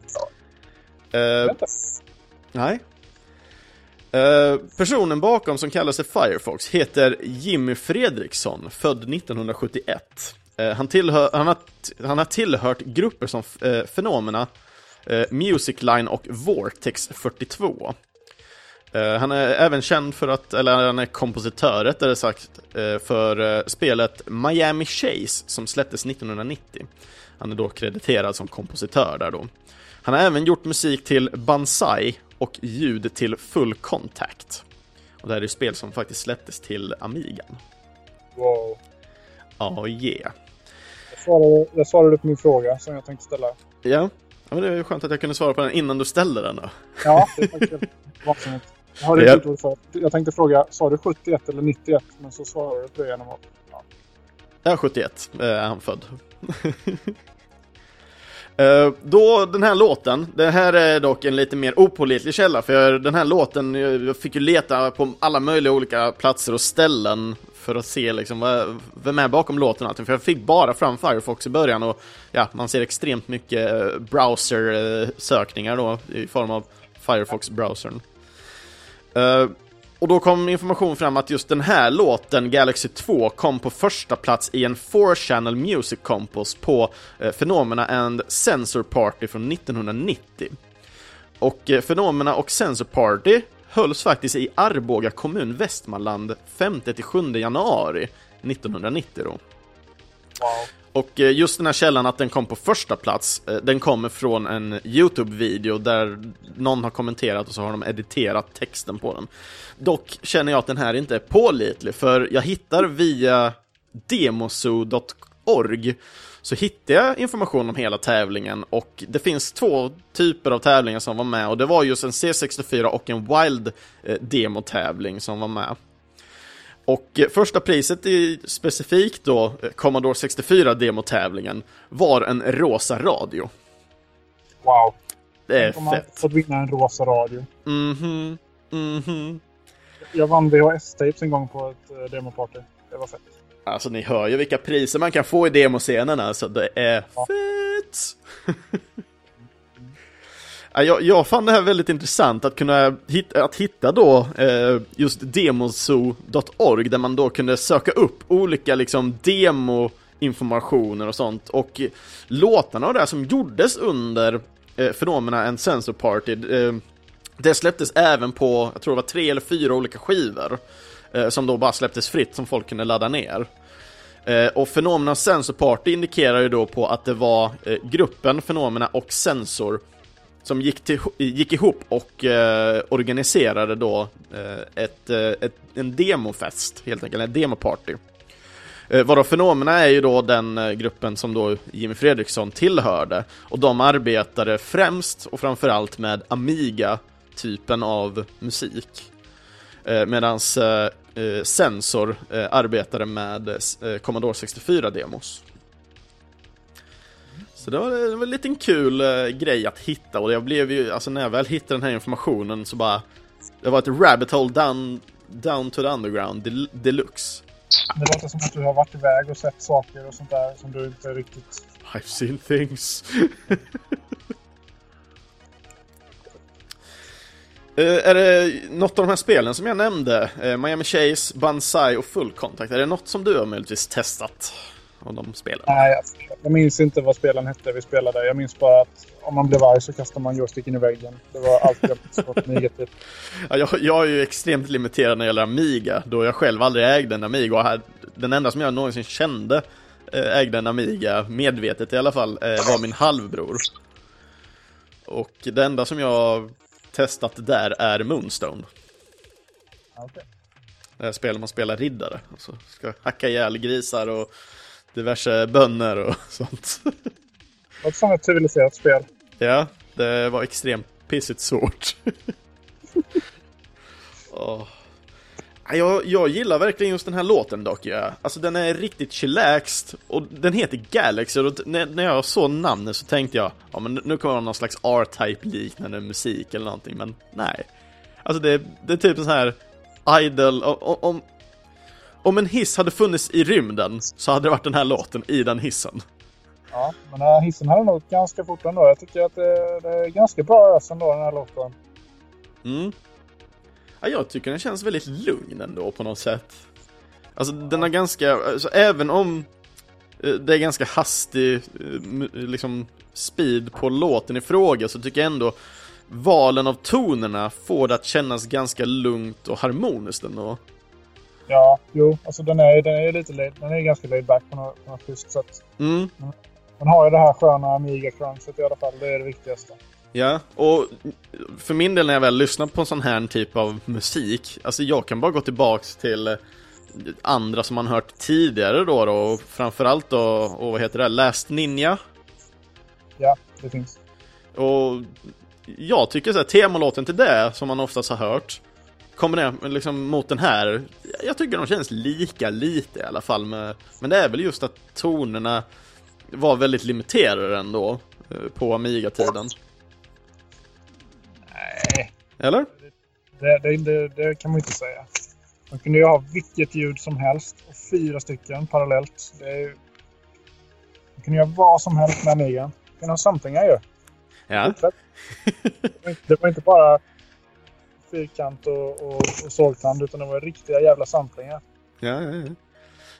Vänta. nej. Eh, personen bakom som kallar sig Firefox heter Jimmy Fredriksson, född 1971. Eh, han, tillhör, han, har, han har tillhört grupper som Fenomena, Music Line och Vortex 42. Eh, han är även känd för att, eller han är kompositör rättare sagt, eh, för eh, spelet Miami Chase som släpptes 1990. Han är då krediterad som kompositör där då. Han har även gjort musik till Banzai och ljud till Full Contact. Och det här är spel som faktiskt släpptes till Amigan. Wow. Ja, yeah. Jag svarade, jag svarade på min fråga som jag tänkte ställa. Ja, ja men det är skönt att jag kunde svara på den innan du ställde den då. Ja, det är faktiskt. Jag har Ja. inte gjort för. Jag tänkte fråga, sa du 71 eller 91? Men så svarade du genom att... Ja. Ja, 71 är han född. Eh, Då den här låten, det här är dock en lite mer opålitlig källa för den här låten, jag jag fick ju leta på alla möjliga olika platser och ställen för att se liksom vad, vem är bakom låten och allting, för jag fick bara fram Firefox i början och ja, man ser extremt mycket eh, browser-sökningar då i form av Firefox-browsern. Eh, och då kom information fram att just den här låten, Galaxy 2, kom på första plats i en 4-channel music compos på eh, Phenomena and Sensor Party från 1990. Och eh, Phenomena och Sensor Party hölls faktiskt i Arboga kommun, Västmanland, 5-7 januari 1990 då. Wow. Och eh, just den här källan att den kom på första plats, eh, den kommer från en YouTube-video där någon har kommenterat och så har de editerat texten på den. Dock känner jag att den här inte är pålitlig, för jag hittar via demosoo.org, så hittar jag information om hela tävlingen och det finns två typer av tävlingar som var med och det var just en C64 och en Wild-demotävling eh, som var med. Och eh, första priset i specifikt då eh, Commodore 64 demotävlingen var en rosa radio. Wow. Det är Tänk man fett. fått vinna en rosa radio. Mhm, mhm. Jag vann VHS-tapes en gång på ett uh, demoparty. Det var fett. Alltså ni hör ju vilka priser man kan få i demoscenerna, så det är Ja. fett! Jag, jag fann det här väldigt intressant att kunna hitta, att hitta då eh, just demozoo.org där man då kunde söka upp olika liksom demo informationer och sånt. Och låtarna och det som gjordes under eh, Phenomena and Sensor Party, eh, det släpptes även på, jag tror det var tre eller fyra olika skivor. Eh, som då bara släpptes fritt som folk kunde ladda ner. Eh, och Phenomena Sensor Party indikerar ju då på att det var eh, gruppen Phenomena och Sensor som gick, till, gick ihop och eh, organiserade då eh, ett, eh, ett, en demofest, helt enkelt, en demoparty. Eh, varav fenomena är ju då den eh, gruppen som då Jimmy Fredriksson tillhörde, och de arbetade främst och framförallt med Amiga-typen av musik. Eh, Medan eh, eh, Sensor eh, arbetade med eh, Commodore 64-demos. Så det var, det var en liten kul eh, grej att hitta och jag blev ju, alltså när jag väl hittade den här informationen så bara Det var ett rabbit hole down, down to the underground del, deluxe. Det låter som att du har varit iväg och sett saker och sånt där som du inte riktigt... I've seen things. Uh, är det något av de här spelen som jag nämnde, uh, Miami Chase, Banzai och Full Contact, är det något som du har möjligtvis testat? Av de spelen? Nej, jag minns inte vad spelen hette vi spelade. Jag minns bara att om man blev arg så kastade man joysticken i väggen. Det var allt jag fått negativt. Ja, jag, jag är ju extremt limiterad när det gäller Amiga, då jag själv aldrig ägde en Amiga. Och här, den enda som jag någonsin kände eh, ägde en Amiga, medvetet i alla fall, var min halvbror. Och det enda som jag testat där är Moonstone. Okay. Det här spelet man spelar riddare, alltså ska hacka ihjäl grisar och diverse bönder och sånt. Det var som ett civiliserat spel. Ja, det var extremt pissigt svårt. oh. jag, jag gillar verkligen just den här låten dock. Ja. Alltså den är riktigt chillaxed och den heter Galaxy och när, när jag såg namnet så tänkte jag ja men nu kommer det någon slags R-Type liknande musik eller någonting men nej. Alltså det, det är typ en sån här idol, om, om en hiss hade funnits i rymden så hade det varit den här låten i den hissen. Ja, men den här hissen hade nog ganska fort ändå. Jag tycker att det, det är ganska bra ös ändå, den här låten. Mm. Ja, jag tycker den känns väldigt lugn ändå på något sätt. Alltså den har ganska, alltså, även om eh, det är ganska hastig eh, liksom speed på låten i fråga så tycker jag ändå valen av tonerna får det att kännas ganska lugnt och harmoniskt ändå. Ja, jo, alltså den är, den är lite laid, den är ganska laid back på något, på något schysst sätt. Mm. Den har ju det här sköna Amiga-crunchet i alla fall, det är det viktigaste. Ja, och för min del när jag väl lyssnar på en sån här typ av musik, alltså jag kan bara gå tillbaks till andra som man hört tidigare då, då och framförallt då, och vad heter det, Last Ninja? Ja, det finns. Och jag tycker så här, temalåten till det, som man oftast har hört, kombinerat liksom mot den här, jag tycker de känns lika lite i alla fall med, men det är väl just att tonerna var väldigt limiterade ändå eh, på Amiga-tiden. Nej. Eller? Det, det, det, det, kan man inte säga. Man kunde ju ha vilket ljud som helst och fyra stycken parallellt. Det är, man kunde göra vad som helst med Amiga. Man kunde ha samplingar ju. Ja. Det var inte bara fyrkant och, och, och sågtand utan det var riktiga jävla samplingar. Ja, ja, ja.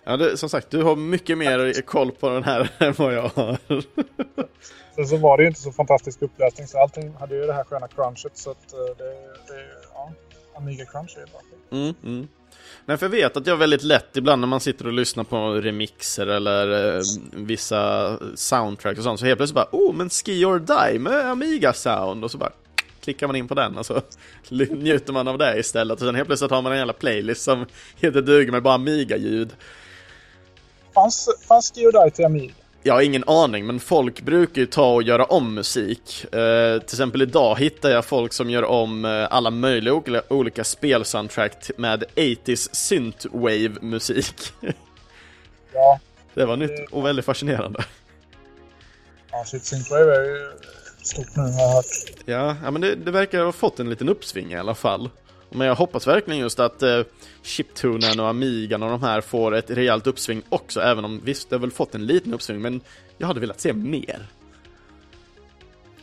Ja, det, som sagt, du har mycket mer koll på den här än vad jag har. Sen så var det ju inte så fantastisk upplösning så allting hade ju det här sköna crunchet så att eh, det, det ja, Amiga crunch är bra. Mm, mm. Nej, för jag vet att jag väldigt lätt ibland när man sitter och lyssnar på remixer eller eh, vissa soundtracks och sånt så helt plötsligt bara oh, men Ski or Die med Amiga sound och så bara klickar man in på den och så njuter man av det istället och sen helt plötsligt har man en jävla playlist som heter duger med bara Amiga-ljud. Fanns, fanns Geodite till Amiga? Jag har ingen aning, men folk brukar ju ta och göra om musik. Eh, till exempel idag hittar jag folk som gör om eh, alla möjliga olika, olika spelsoundtrack med 80s synthwave-musik. Ja. Det var nytt och väldigt fascinerande. Ja, shit, synthwave är ju stort nu har jag hört. Ja, ja men det, det verkar ha fått en liten uppsving i alla fall. Men jag hoppas verkligen just att eh, Chiptunen och Amigan och de här får ett rejält uppsving också, även om visst, det har väl fått en liten uppsving, men jag hade velat se mer.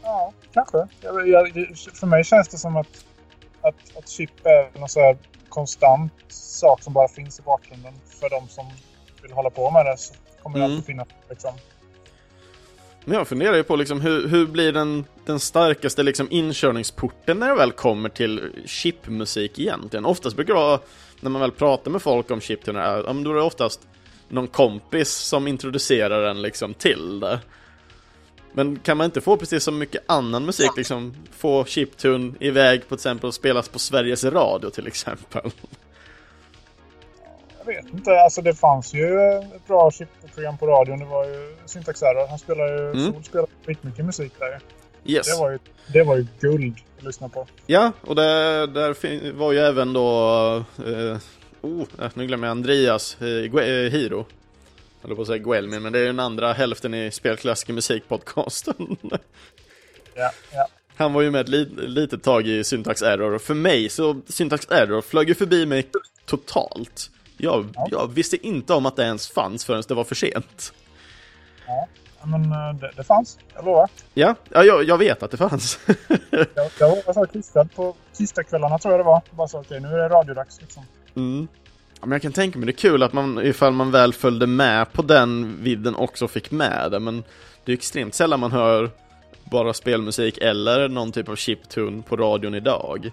Ja, kanske. Jag, jag, för mig känns det som att, att, att chip är någon så här konstant sak som bara finns i bakgrunden för de som vill hålla på med det så kommer det Mm. alltid finnas liksom. Men jag funderar ju på liksom hur, hur blir den, den starkaste liksom inkörningsporten när det väl kommer till chipmusik egentligen? Oftast brukar det vara, när man väl pratar med folk om chiptuner, ja då är det oftast någon kompis som introducerar en liksom till det. Men kan man inte få precis som mycket annan musik, liksom få chiptune iväg på till exempel och spelas på Sveriges Radio till exempel? Vet inte, alltså det fanns ju ett bra chipprogram på radion. Det var ju Syntax Error. Han spelade ju, Mm. Sol spelade skitmycket musik där. Yes. Det var ju, det var ju guld att lyssna på. Ja, och där, där var ju även då... Eh, oh, äh, nu glömmer jag Andreas eh, eh, Hiro. Jag höll på att säga Guelmin, men det är den andra hälften i Spelklassiker musikpodcasten. Ja, ja. Han var ju med ett li- litet tag i Syntax Error, och för mig så Syntax Error flög ju förbi mig totalt. Jag, Ja. jag visste inte om att det ens fanns förrän det var för sent. ja. Men eh, det, det fanns, jag lovar. Ja, ja jag, jag vet att det fanns. Jag, jag var så klistrad på tisdagskvällarna tror jag det var. Bara så okej, nu är det radiodags liksom. Mm. Ja, men jag kan tänka mig det är kul att man ifall man väl följde med på den vidden också fick med det men det är extremt sällan man hör bara spelmusik eller någon typ av chiptune på radion idag.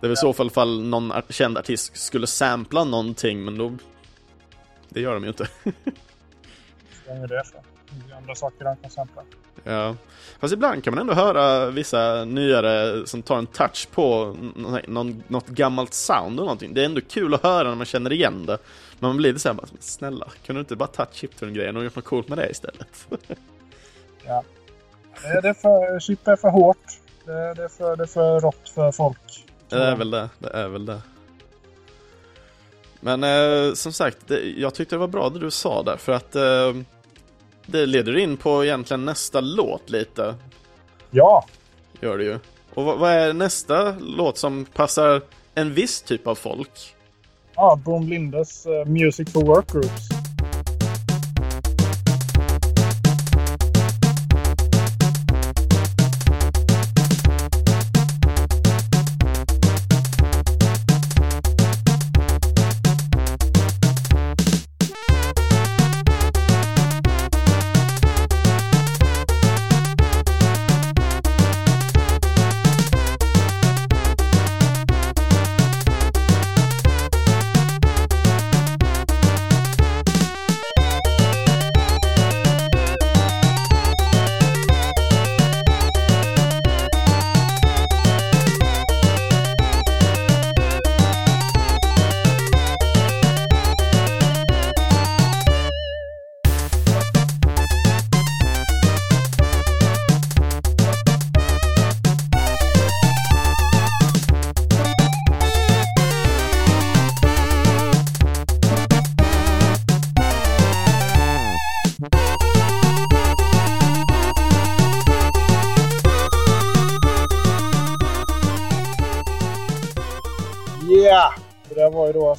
Det är väl i så fall fall någon känd artist skulle sampla någonting men då det gör de ju inte. Vad är det för? Det är andra saker han kan sampla. Ja. Fast ibland kan man ändå höra vissa nyare som tar en touch på någon, något gammalt sound och någonting. Det är ändå kul att höra när man känner igen det. Men man blir lite såhär, snälla, kunde du inte bara tagit chiptune-grejen och gjort något coolt med det istället? Ja. Det är, för, chip är för hårt. Det är, för, det är för rått för folk. Det är väl det, det är väl det. Men eh, som sagt, det, jag tyckte det var bra det du sa där, för att eh, det leder in på egentligen nästa låt lite. Ja, Gör det ju. Och vad, vad är nästa låt som passar en viss typ av folk? ja Boom Lindes eh, Music for Work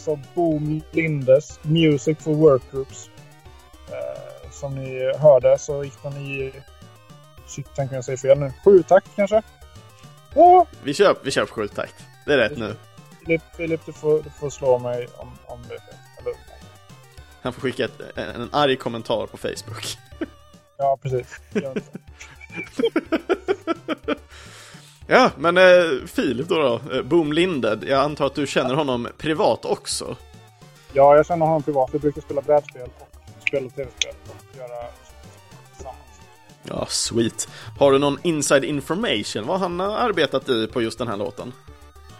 då alltså Boom Lindes Music for Work Groups. Eh, som ni hörde så gick den i... Shit, tänker jag säga fel nu. Sju takt kanske? Åh! Vi kör, vi kör på skjuttakt. Det är rätt nu. Filip, Filip du, får, du får slå mig om, om det. Eller, Han får skicka ett, en, en arg kommentar på Facebook. ja, precis. Ja, men eh, Filip då, då eh, Boom Linded. Jag antar att du känner honom privat också? Ja, jag känner honom privat. Vi brukar spela brädspel och spela tv-spel och göra tillsammans. Ja, sweet. Har du någon inside information vad han har arbetat i på just den här låten?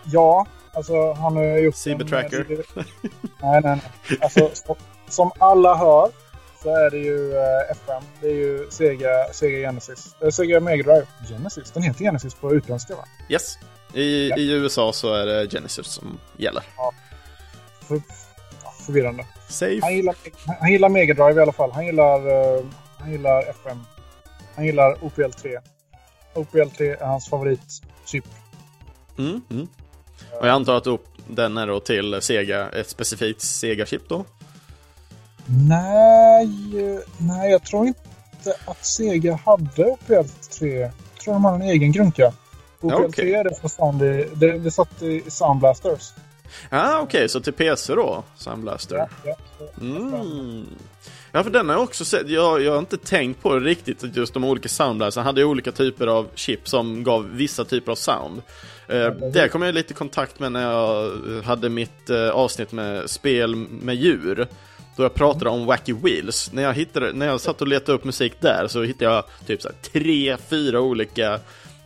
Ja, alltså han har gjort... Cybertracker. en- Nej, nej, nej. Alltså, som alla hör så är det ju eh, FM. Det är ju Sega, Sega Genesis. Eh, Sega Mega Drive. Genesis? Den heter Genesis på utländska va? Yes. I, Ja. I USA så är det Genesis som gäller. För, ja, förvirrande. Safe. Han gillar, han gillar Mega Drive i alla fall. Han gillar, eh, han gillar FM. Han gillar OPL 3. OPL 3 är hans favoritchip. Mm, mm. Och jag antar att den är då till Sega, ett specifikt Sega-chip då? Nej, nej, jag tror inte att Sega hade OPL 3. Jag tror de hade en egen grunka. OPL okej. 3 är det i, det, det satt i Sound Blasters. Ah, okej, okay, så till PC då? Soundblaster? Mm. Ja, för den har jag också sett. Jag, jag har inte tänkt på det riktigt, just de olika soundblastern hade olika typer av chip som gav vissa typer av sound. Eh, det kom jag lite i kontakt med när jag hade mitt eh, avsnitt med spel med djur. Då jag pratade om Wacky Wheels. När jag, hittade, när jag satt och letade upp musik där så hittade jag typ så tre, fyra olika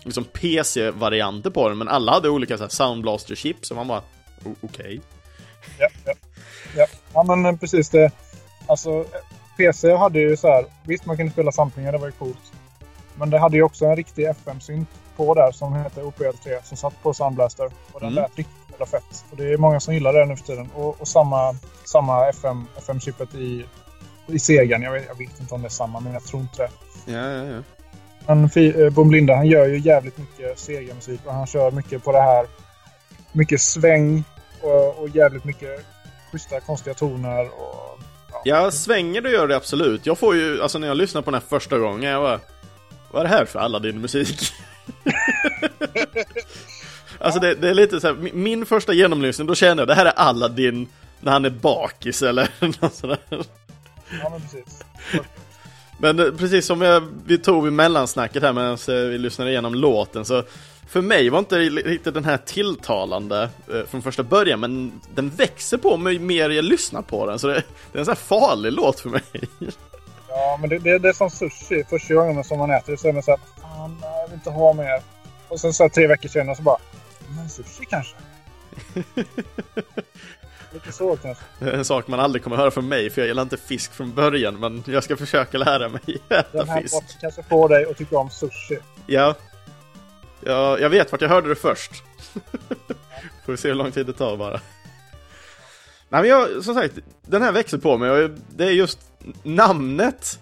liksom PC-varianter på den. Men alla hade olika så här soundblaster-chip, så man bara okej. Okay. Ja, ja. ja. ja, men precis det. Alltså, PC hade ju så här, visst man kunde spela samplingar, det var ju coolt. Men det hade ju också en riktig FM-synt på där som heter OPL3 som satt på Soundblaster. Och den mm. lät riktigt jävla fett. Och det är många som gillar det nu för tiden. Och, och samma, samma FM, FM-chippet i, i Segan. Jag vet, jag vet inte om det är samma, men jag tror inte det. Ja, ja, ja. Men eh, Bom Linda, han gör ju jävligt mycket Sega-musik och han kör mycket på det här. Mycket sväng och, och jävligt mycket schyssta konstiga toner. Och, ja. ja, svänger du gör det absolut. Jag får ju, alltså när jag lyssnar på den här första gången, jag bara Vad är det här för alla din musik? alltså det, det, är lite så här, min första genomlyssning, då känner jag det här är Aladdin när han är bakis eller något sådär. Ja men precis. Men eh, precis som jag, vi tog i mellansnacket här medan eh, vi lyssnade igenom låten så för mig var inte riktigt den här tilltalande eh, från första början men den växer på mig mer jag lyssnar på den så det, det är en sån här farlig låt för mig. Ja men det, det, det är som sushi, första gången som man äter det så är man såhär, fan jag vill inte ha mer. Och sen så här, tre veckor senare så bara, men sushi kanske? Lite så kanske. Det är en sak man aldrig kommer höra från mig, för jag gillar inte fisk från början, men jag ska försöka lära mig äta fisk. Den här fisk. kanske får dig att tycka om sushi. Ja. ja jag vet vart jag hörde det först. Får vi se hur lång tid det tar bara. Nej men jag, som sagt, den här växer på mig och det är just namnet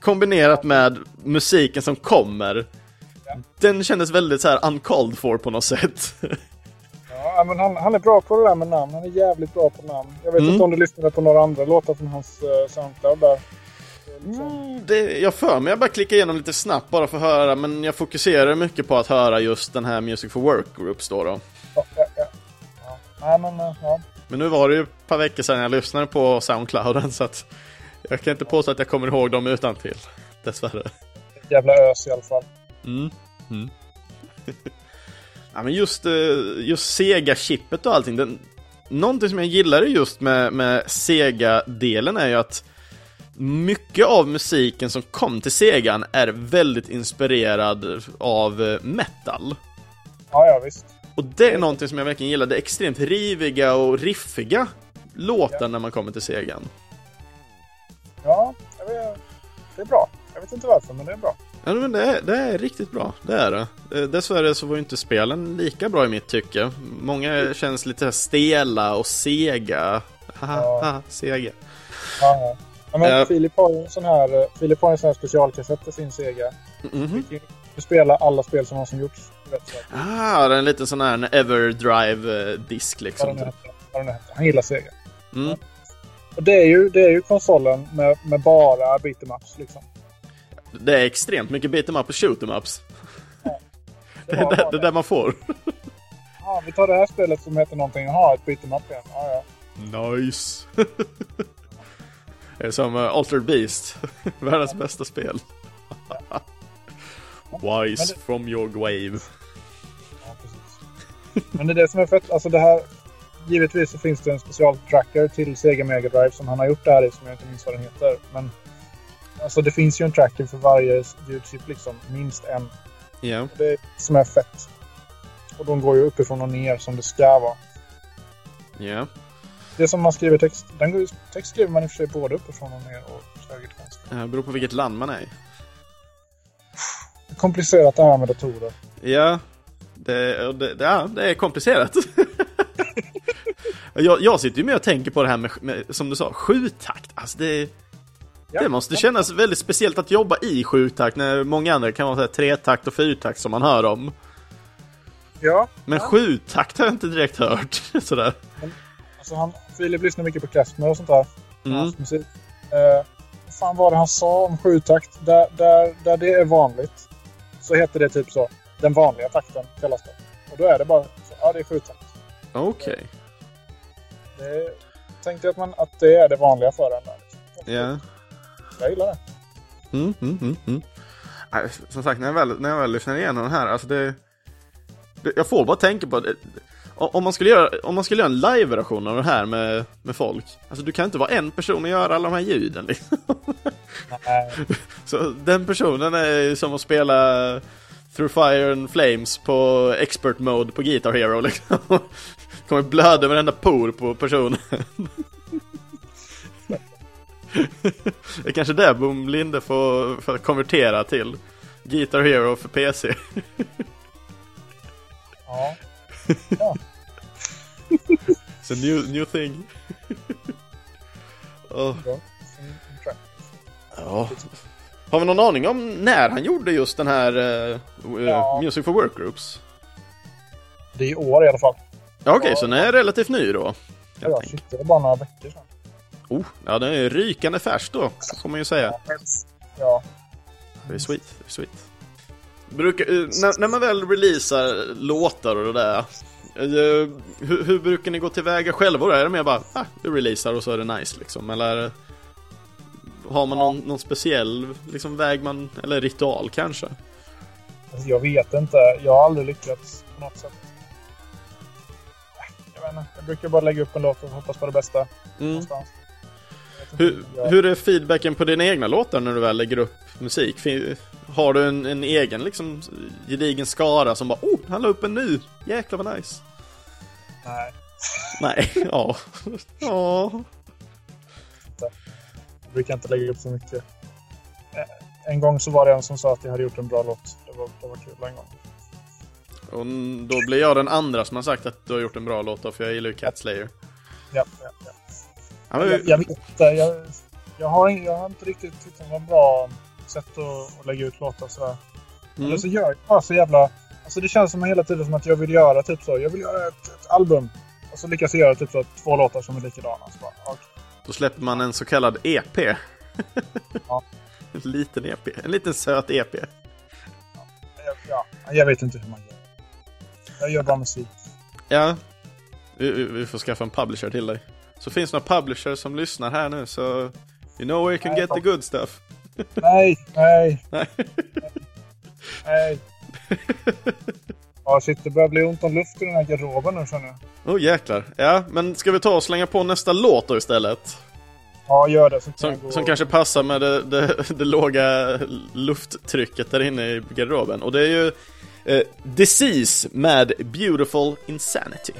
kombinerat med musiken som kommer. Den kändes väldigt så här uncalled for på något sätt. Ja, men han, han är bra på det där med namn. Han är jävligt bra på namn. Jag vet mm. inte om du lyssnade på några andra låtar från hans uh, Soundcloud där. Liksom... Mm, det, jag för mig, jag bara klickar igenom lite snabbt bara för att höra, men jag fokuserar mycket på att höra just den här Music for Work Groups då. då. Ja, ja, ja. ja. Nej, men, uh, ja. men nu var det ju ett par veckor sedan jag lyssnade på Soundclouden så att jag kan inte påstå att jag kommer ihåg dem utan till. Dessvärre. Jävla ös i alla fall. Mm. mm. Ja, men just, eh, just Sega-chippet och allting. Den, någonting som jag gillar just med, med Sega-delen är ju att mycket av musiken som kom till Segan är väldigt inspirerad av eh, metal. Ja, ja visst. Och det är någonting som jag verkligen gillar. Det är extremt riviga och riffiga låtar ja. när man kommer till Segan. Ja, det är bra. Jag vet inte varför, men det är bra. Ja, men det är, det är riktigt bra, det är det. Eh, dessvärre så var ju inte spelen lika bra i mitt tycke. Många känns lite stela och sega. Haha, ja. sega. Ja, ja. men uh, Filip har ju en sån här, eh, Filip har en sån här specialkassett till sin Sega. Mm -hmm. Du spelar alla spel som någonsin gjorts. Ah, det är en liten sån här Everdrive-disk liksom. Vad den heter. Han gillar Sega. Mm. Och det är ju, det är ju konsolen med, med bara beatemaps liksom. Det är extremt mycket beat'em up och shoot'em ups. Ja, det, det, är det, det där man får. Ja, vi tar det här spelet som heter någonting. Jaha, ett beat'em up igen. Ja, ja. Nice. det är som uh, Altered Beast. Världens bästa spel. Wise det... from your grave. Ja, precis. Men det är det som är fett. Alltså det här. Givetvis så finns det en specialtracker till Sega Mega Drive som han har gjort det här i som jag inte minns vad den heter. Men Alltså det finns ju en tracker för varje ljudchip liksom. Minst en. Ja. Yeah. Det är som är fett. Och de går ju uppifrån och ner som det ska vara. Ja. Yeah. Det som man skriver text. Den text skriver man i och för sig både uppifrån och ner och höger till vänster. Det beror på vilket land man är i. Komplicerat det här med datorer. Ja, det, det, ja, det är komplicerat. jag, jag sitter ju med och tänker på det här med, med som du sa, sjutakt. Alltså det Ja. Det måste kännas väldigt speciellt att jobba i sjutakt när många andra kan vara tretakt och fyrtakt som man hör om. Ja. Men ja. sjutakt har jag inte direkt hört. Sådär. Men, alltså han, Filip lyssnar mycket på Klezmer och sånt där. Mm. Hans musik. Eh, vad fan var det han sa om sjutakt? Där, där, där det är vanligt så heter det typ så. Den vanliga takten kallas det. Och då är det bara så, ja det är sjutakt. Okej. Det tänkte att, man, att det är det vanliga för en. där. Ja. Jag gillar det. Mm, mm, mm, mm. Som sagt, när jag, väl, när jag väl lyssnar igenom den här, alltså det, det... Jag får bara tänka på det. Om man skulle göra, om man skulle göra en live-version av den här med, med folk. Alltså du kan inte vara en person och göra alla de här ljuden liksom. Så den personen är som att spela Through Fire and Flames på expert mode på Guitar Hero liksom. Kommer blöda varenda por på personen. Det är kanske det Boom Linde får, får konvertera till. Guitar Hero för PC. Ja. ja. It's a new, new thing. oh, ja. Har vi någon aning om när han gjorde just den här uh, Ja. Music for Workgroups? Det är i år i alla fall. Ja, Okej, så den är relativt ny då. Ja, shit, det var bara några veckor sedan. Oh, ja den är rykande färsk då, får man ju säga. Ja. Det är sweet, det är sweet. Brukar, eh, när, när man väl releasar låtar och det där, eh, hur, hur brukar ni gå tillväga själva då? Är det mer bara, ah, vi releasar och så är det nice liksom? Eller har man någon, någon speciell liksom, väg man, eller ritual kanske? Alltså, jag vet inte. Jag har aldrig lyckats på något sätt. Jag vet inte. Jag brukar bara lägga upp en låt och hoppas på det bästa. Mm. Någonstans. Hur, hur är feedbacken på dina egna låtar när du väl lägger upp musik? Har du en, en egen liksom gedigen skara som bara, oh, han la upp en ny, jäklar vad nice. Nej. Nej, ja. Ja. Jag brukar inte lägga upp så mycket. Eh, En gång så var det en som sa att jag hade gjort en bra låt. Det var, det var kul en gång. Och då blir jag den andra som har sagt att du har gjort en bra låt då, för jag gillar ju Cat Slayer. Ja, ja, ja. Ja, men, Jag, jag vet inte. Jag, jag, har, jag har inte riktigt tyckt var bra sätt att, att lägga ut låtar sådär. mm, Eller så gör jag bara så jävla... Alltså det känns som hela tiden som att jag vill göra typ så. Jag vill göra ett, ett album. Och så lyckas jag göra typ så två låtar som är likadana. Så bara, okej. då släpper man en så kallad EP. Ja. en liten EP, en liten söt EP. Jag, ja, jag vet inte hur man gör. Jag gör bara musik. Ja, vi, vi- vi får skaffa en publisher till dig. Så finns det några publishers som lyssnar här nu, så you know where you can Nej, get the good stuff. Nej, nej, Nej. nej. Ja, shit, det börjar bli ont om luft i den här garderoben nu känner jag. Oh jäklar. Ja, men ska vi ta och slänga på nästa låt då istället? Ja, gör det. Som, gå... som kanske passar med det, det, det låga lufttrycket där inne i garderoben. Och det är ju eh, Disease med Beautiful Insanity.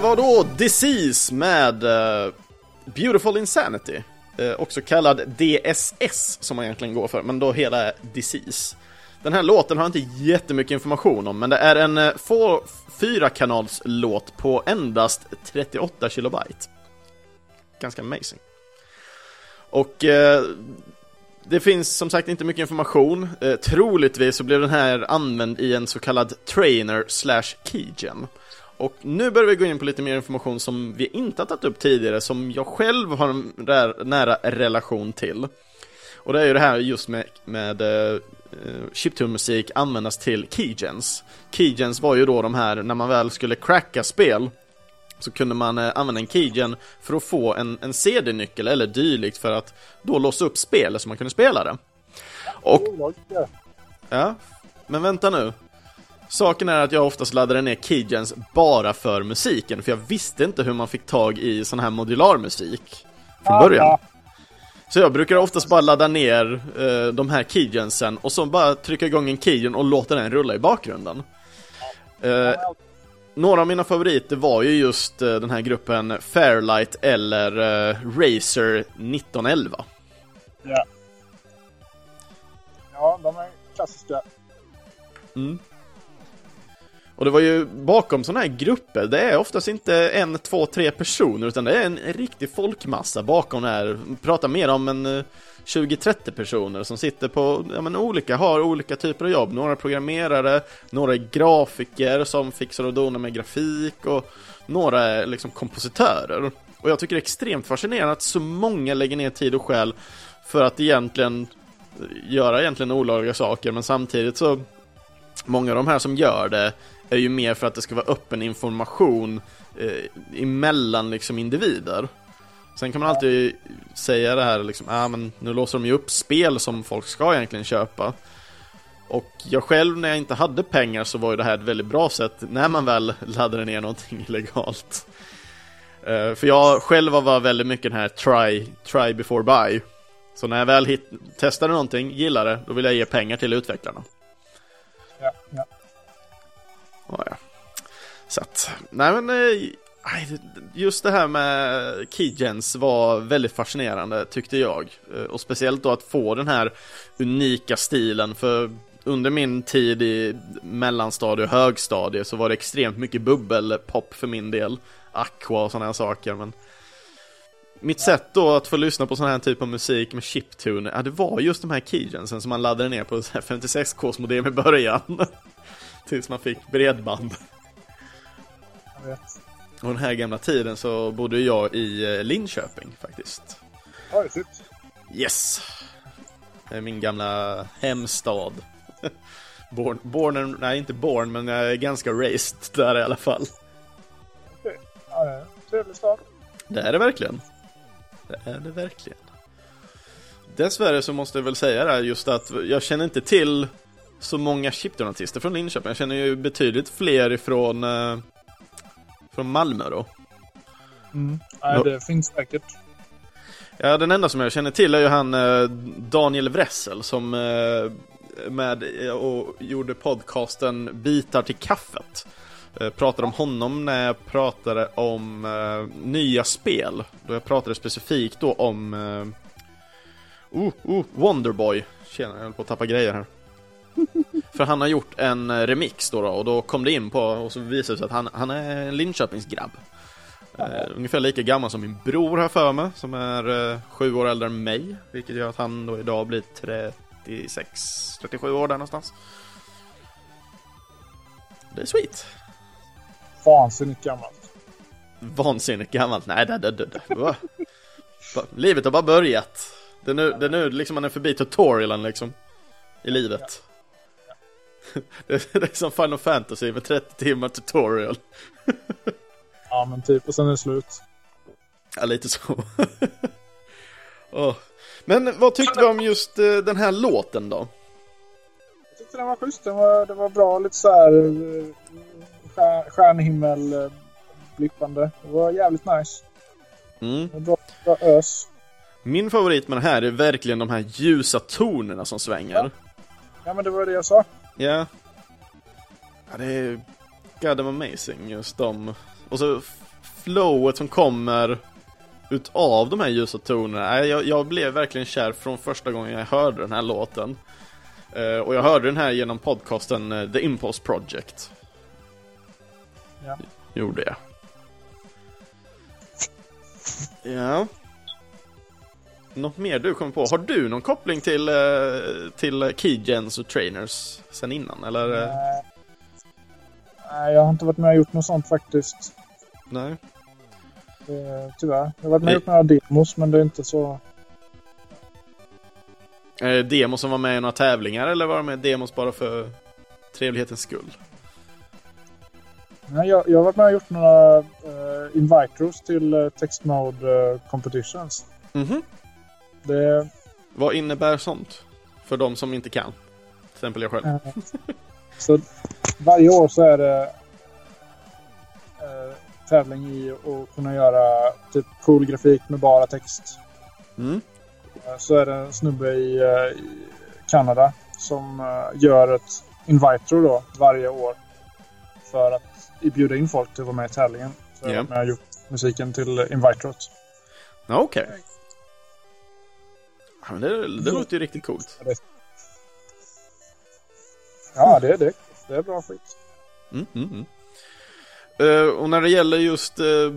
Och var då Disease med uh, Beautiful Insanity. Uh, också kallad DSS som man egentligen går för, men då hela är Disease. Den här låten har jag inte jättemycket information om, men det är en eh, få- fyrakanalslåt på endast 38 kilobyte. Ganska amazing. Och eh, det finns som sagt inte mycket information. Eh, troligtvis så blev den här använd i en så kallad trainer slash keygen. Och nu börjar vi gå in på lite mer information som vi inte har tagit upp tidigare, som jag själv har en nära relation till. Och det är ju det här just med, med uh, chiptune-musik användas till keygens. Keygens var ju då de här, när man väl skulle cracka spel så kunde man uh, använda en keygen för att få en, en CD-nyckel eller dylikt för att då låsa upp spelet så man kunde spela det. Och... Ja, men vänta nu. Saken är att jag oftast laddade ner keygens bara för musiken, för jag visste inte hur man fick tag i sån här modular musik från början. Så jag brukar oftast bara ladda ner uh, de här keygensen och så bara trycka igång en keygen och låta den rulla i bakgrunden. Uh, några av mina favoriter var ju just uh, den här gruppen Fairlight eller Razer 1911. Ja. Ja, de är klassiska. Mm. Och det var ju bakom sådana här grupper, det är oftast inte en, två, tre personer utan det är en riktig folkmassa bakom det här. Vi pratar mer om en eh, 20-30 personer som sitter på, ja men olika, har olika typer av jobb. Några programmerare, några är grafiker som fixar och donar med grafik och några är liksom kompositörer. Och jag tycker det är extremt fascinerande att så många lägger ner tid och själ för att egentligen eh, göra egentligen olagliga saker men samtidigt så Många av de här som gör det är ju mer för att det ska vara öppen information eh, emellan liksom individer. Sen kan man alltid säga det här liksom, ah, men nu låser de ju upp spel som folk ska egentligen köpa. Och jag själv när jag inte hade pengar så var ju det här ett väldigt bra sätt när man väl laddade ner någonting illegalt. Uh, eh, för jag själv var väldigt mycket den här try, try before buy. Så när jag väl hit, testade någonting, gillade då vill jag ge pengar till utvecklarna. Ja, ja. Ja, ja. Så att, nej men eh, just det här med Keygens var väldigt fascinerande tyckte jag. Eh, och speciellt då att få den här unika stilen för under min tid i mellanstadie och högstadie så var det extremt mycket bubbelpop för min del. Aqua och sådana här saker men mitt sätt då att få lyssna på sån här typ av musik med chiptune, ja det var just de här keygensen som man laddade ner på 56Ks modem i början. Tills man fick bredband. Jag vet. Och den här gamla tiden så bodde jag i eh, Linköping faktiskt. Ja, det Yes! Det är min gamla hemstad. born, born, nej inte born, men jag är ganska raised där i alla fall. Okej, ja, det är en trevlig stad. Det är det verkligen. Det är det verkligen. Dessvärre så måste jag väl säga det här just att jag känner inte till så många chiptune-artister från Linköping. Jag känner ju betydligt fler ifrån eh, från Malmö då. Mm. Nej, det finns säkert. Ja, den enda som jag känner till är ju han eh, Daniel Wressel som eh, med och gjorde podcasten Bitar till kaffet. Eh, pratade om honom när jag pratade om uh, nya spel. Då jag pratade specifikt då om uh, oh, oh, Wonderboy. Tjena, jag höll på att tappa grejer här. För han har gjort en remix då, då, och då kom det in på och så visade det sig att han, han är en Linköpingsgrabb. Uh, ungefär lika gammal som min bror här för mig, som är uh, sju år äldre än mig. Vilket gör att han då idag blir 36, 37 år där någonstans. Det är sweet. Vansinnigt gammalt. Vansinnigt gammalt? Nej, det, det, det, det. Livet har bara börjat. Det är nu, det är nu liksom man är förbi tutorialen liksom. I livet. Det, är som Final Fantasy med 30 timmar tutorial. Ja, men typ, och sen är det slut. Ja, lite så. oh. Men vad tyckte du om just uh, den här låten då? Jag tyckte den var schysst. Den var, det var bra, lite så här uh, stjärnhimmel uh, blippande. Det var jävligt nice. Mm. Bra, bra ös. Min favorit med det här är verkligen de här ljusa tonerna som svänger. Ja, ja men det var det jag sa. Ja. Ja, det är God amazing just de. Och så flowet som kommer utav de här ljusa tonerna. Jag, jag blev verkligen kär från första gången jag hörde den här låten. Uh, och jag hörde den här genom podcasten uh, The Impulse Project. Ja. Gjorde jag. Ja. Något mer du kommer på? Har du någon koppling till, uh, till Keygens och Trainers sen innan, eller? Nej. Nej, jag har inte varit med och gjort något sånt faktiskt. Nej. Eh, tyvärr. Jag har varit med och gjort några demos men det är inte så... Är det demos som var med i några tävlingar eller var det med demos bara för trevlighetens skull? Nej, jag, jag har varit med och gjort några uh, invitros till uh, text mode uh, competitions. Mhm. Det, Vad innebär sånt? För de som inte kan. Till exempel jag själv. så varje år så är det uh, tävling i att kunna göra typ cool grafik med bara text. Mm. Uh, så är det en snubbe i, uh, i Kanada som uh, gör ett invitro då varje år. För att bjuda in folk till att vara med i tävlingen. Så jag Ja. har gjort musiken till invitrot. Okej. Ja, men det, det låter ju riktigt coolt. Ja, det är det. Det är bra skit. Mm, mm, mm. Eh, och när det gäller just uh,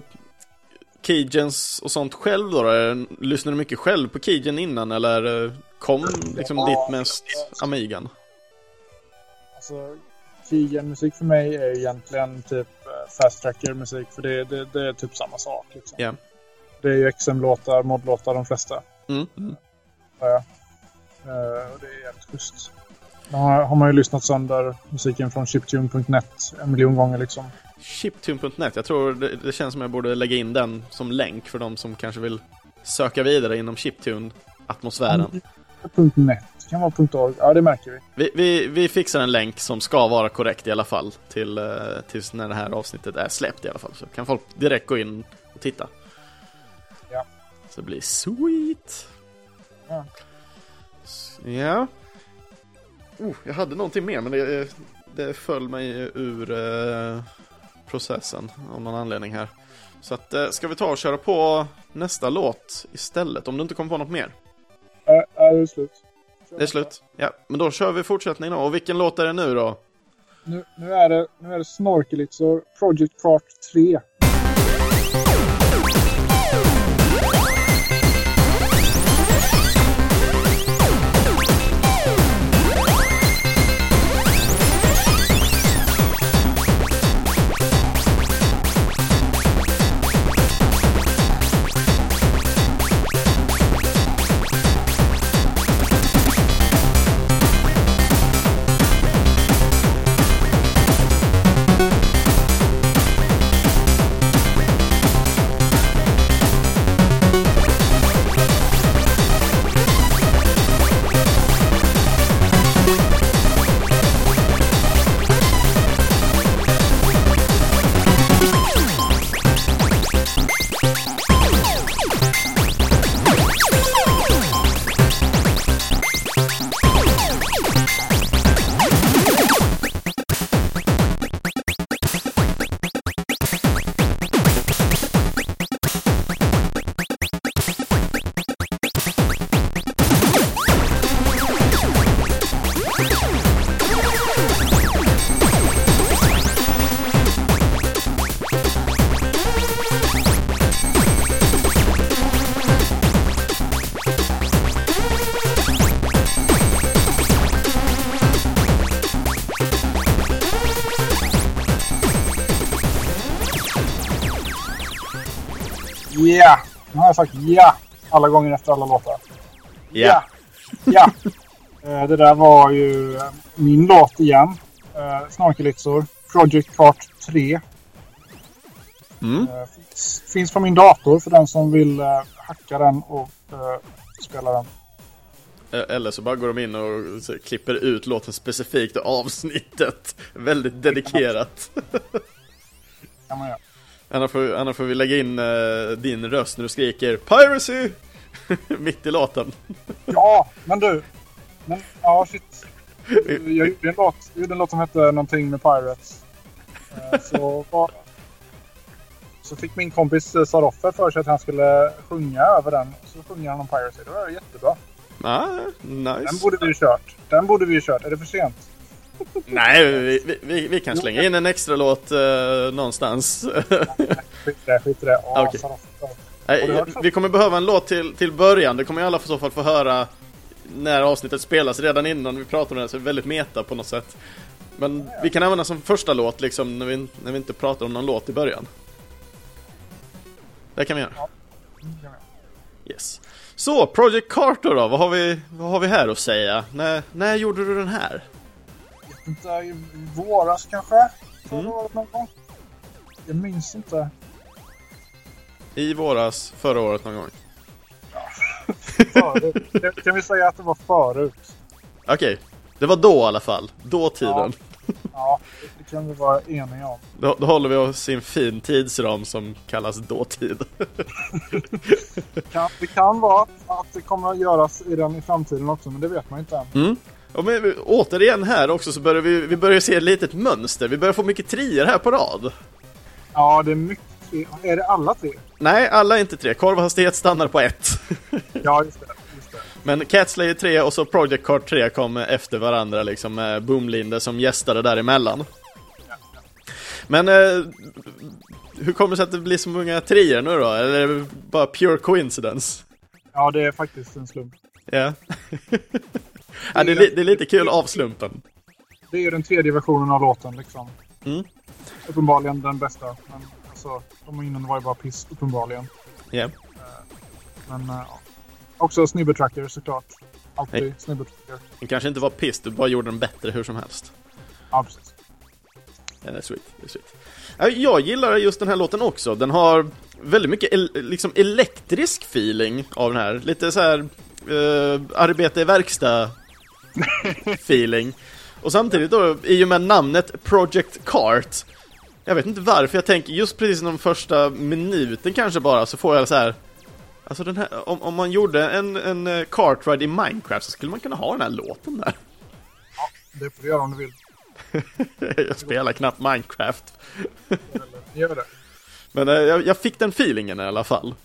Keygens och sånt själv då, eh, lyssnar du mycket själv på Keygen innan eller kom liksom ditt mest Amigan? Alltså, Keygen-musik för mig är egentligen typ fast tracker-musik. För det, det, det är typ samma sak. Liksom. Ja. Det är ju XM-låtar, mod-låtar de flesta. Mm, mm. Ja, ja. Eh, och det är jävligt schysst. Då har, har man ju lyssnat sönder musiken från chiptune.net en miljon gånger liksom. Chiptune.net, jag tror det, det känns som jag borde lägga in den som länk för de som kanske vill söka vidare inom Chiptune-atmosfären. .net, det kan vara .org. Ja, det märker vi. Vi, vi, vi fixar en länk som ska vara korrekt i alla fall till, eh, tills när det här avsnittet är släppt i alla fall. Så kan folk direkt gå in och titta. Ja. Så det blir sweet. Ja. Ja. Oh, jag hade någonting mer men det, det föll mig ur eh, processen av någon anledning här. Så att, eh, ska vi ta och köra på nästa låt istället? Om du inte kommer på något mer? Äh, äh, det är slut. Det är slut. Ja, men då kör vi fortsättning då. Och vilken låt är det nu då? Nu, nu är det, nu är det Snorkelitsor Project Part 3. Har sagt ja alla gånger efter alla låtar. Ja. Ja! Eh, det där var ju eh, min låt igen. Uh, Snorkelitsor. Project Part 3. Mm. Eh, finns, finns på min dator för den som vill eh, hacka den och eh, spela den. Eh, Eller så bara går de in och klipper ut låten specifikt och avsnittet. Väldigt dedikerat. Kan man göra. Annars får, annars får vi lägga in eh, din röst när du skriker Piracy! Mitt i låten. Ja, men du. Men ja, shit. Jag gjorde en låt, jag gjorde en låt som hette någonting med Pirates. Eh, Så, så fick min kompis eh, Saroffer för sig att han skulle sjunga över den. Så sjunger han om Piracy. Det var jättebra. Ah, Den nice. borde vi ju kört. Den borde vi ju kört. Är det för sent? Nej, vi, vi- vi, kan slänga in en extra låt eh, någonstans. Skit i det, skit i det. Okej. Saroffer. Nej, vi kommer behöva en låt till, till början. Det kommer i alla i så fall få höra när avsnittet spelas redan innan vi pratar om det. Så det är väldigt meta på något sätt. Men vi kan använda som första låt liksom när vi, när vi inte pratar om någon låt i början. Det kan vi göra. Yes. Så, Project Carter då, vad har vi, vad har vi här att säga? När, när gjorde du den här? Inte i våras kanske? Förra Mm. året någon gång? Jag minns inte. I våras, förra året någon gång? Förut. Kan- vi säga att det var förut? Okej, det var då i alla fall. Dåtiden. Ja. Ja, det, det kan vi vara eniga om. Då, då håller vi oss i en fin tidsram som kallas dåtid. Kan, det kan vara att det kommer att göras i den i framtiden också, men det vet man inte än. Mm. Och men, återigen här också så börjar vi, vi börjar se ett litet mönster. Vi börjar få mycket trier här på rad. Ja, det är mycket. Är det alla tre? Nej, alla är inte tre. Korvhastighet stannar på ett. Ja, just det. Just det. Men Catslayer 3 och så Project Card 3 kom efter varandra liksom med Boomlinde som gästade däremellan. Men eh, hur kommer det sig att det blir så många trier nu då? Eller är det bara pure coincidence? Ja, det är faktiskt en slump. Ja. ja det, är, det är lite kul av slumpen. Det är ju den tredje versionen av låten liksom. Mm. Uppenbarligen den bästa. Men alltså, de innan var ju bara piss, uppenbarligen. Ja. Men äh, ja. också Snibbertracker såklart. Alltid Nej. Snibbertracker. Den kanske inte var piss, du bara gjorde den bättre hur som helst. Ja, precis. Ja, det är sweet, det är sweet. Ja, Jag gillar just den här låten också. Den har väldigt mycket el- liksom elektrisk feeling av den här. Lite så här eh, arbete i verkstad feeling. Och samtidigt då, i och med namnet Project Cart. Jag vet inte varför, jag tänker just precis de första minuten kanske bara så får jag så här. Alltså den här, om, om man gjorde en, en eh, kart ride i Minecraft så skulle man kunna ha den här låten där. Det får du göra om du vill. jag spelar knappt Minecraft. Gör det. Men eh, jag, jag fick den feelingen i alla fall.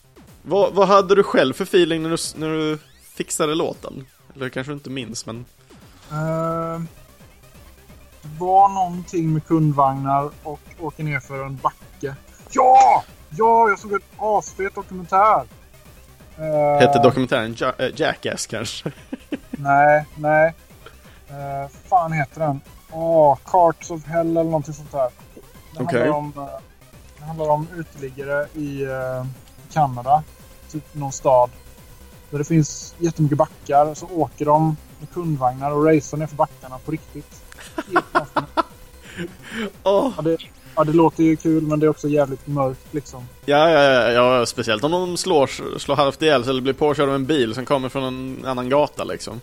Vad, vad hade du själv för feeling när du, när du fixade låten? Eller kanske du inte minns, men... Eh, det var någonting med kundvagnar och åker ner för en backe. Ja! Ja, jag såg en asfet dokumentär. Uh, Hette dokumentären ja, äh, Jackass kanske? Nej, nej. Uh, fan heter den? Åh, Carts of Hell eller någonting sånt där. Det, Okej. handlar, om, eh, det handlar om uteliggare i eh, Kanada. Typ någon stad. Där det finns jättemycket backar. Så åker de med kundvagnar och racear ner för backarna på riktigt. Åh! ja, det, ja, det låter ju kul men det är också jävligt mörkt liksom. Ja, ja, ja, ja, speciellt om de slår, slår halvt ihjäl sig eller blir påkörda av en bil som kommer från en annan gata liksom.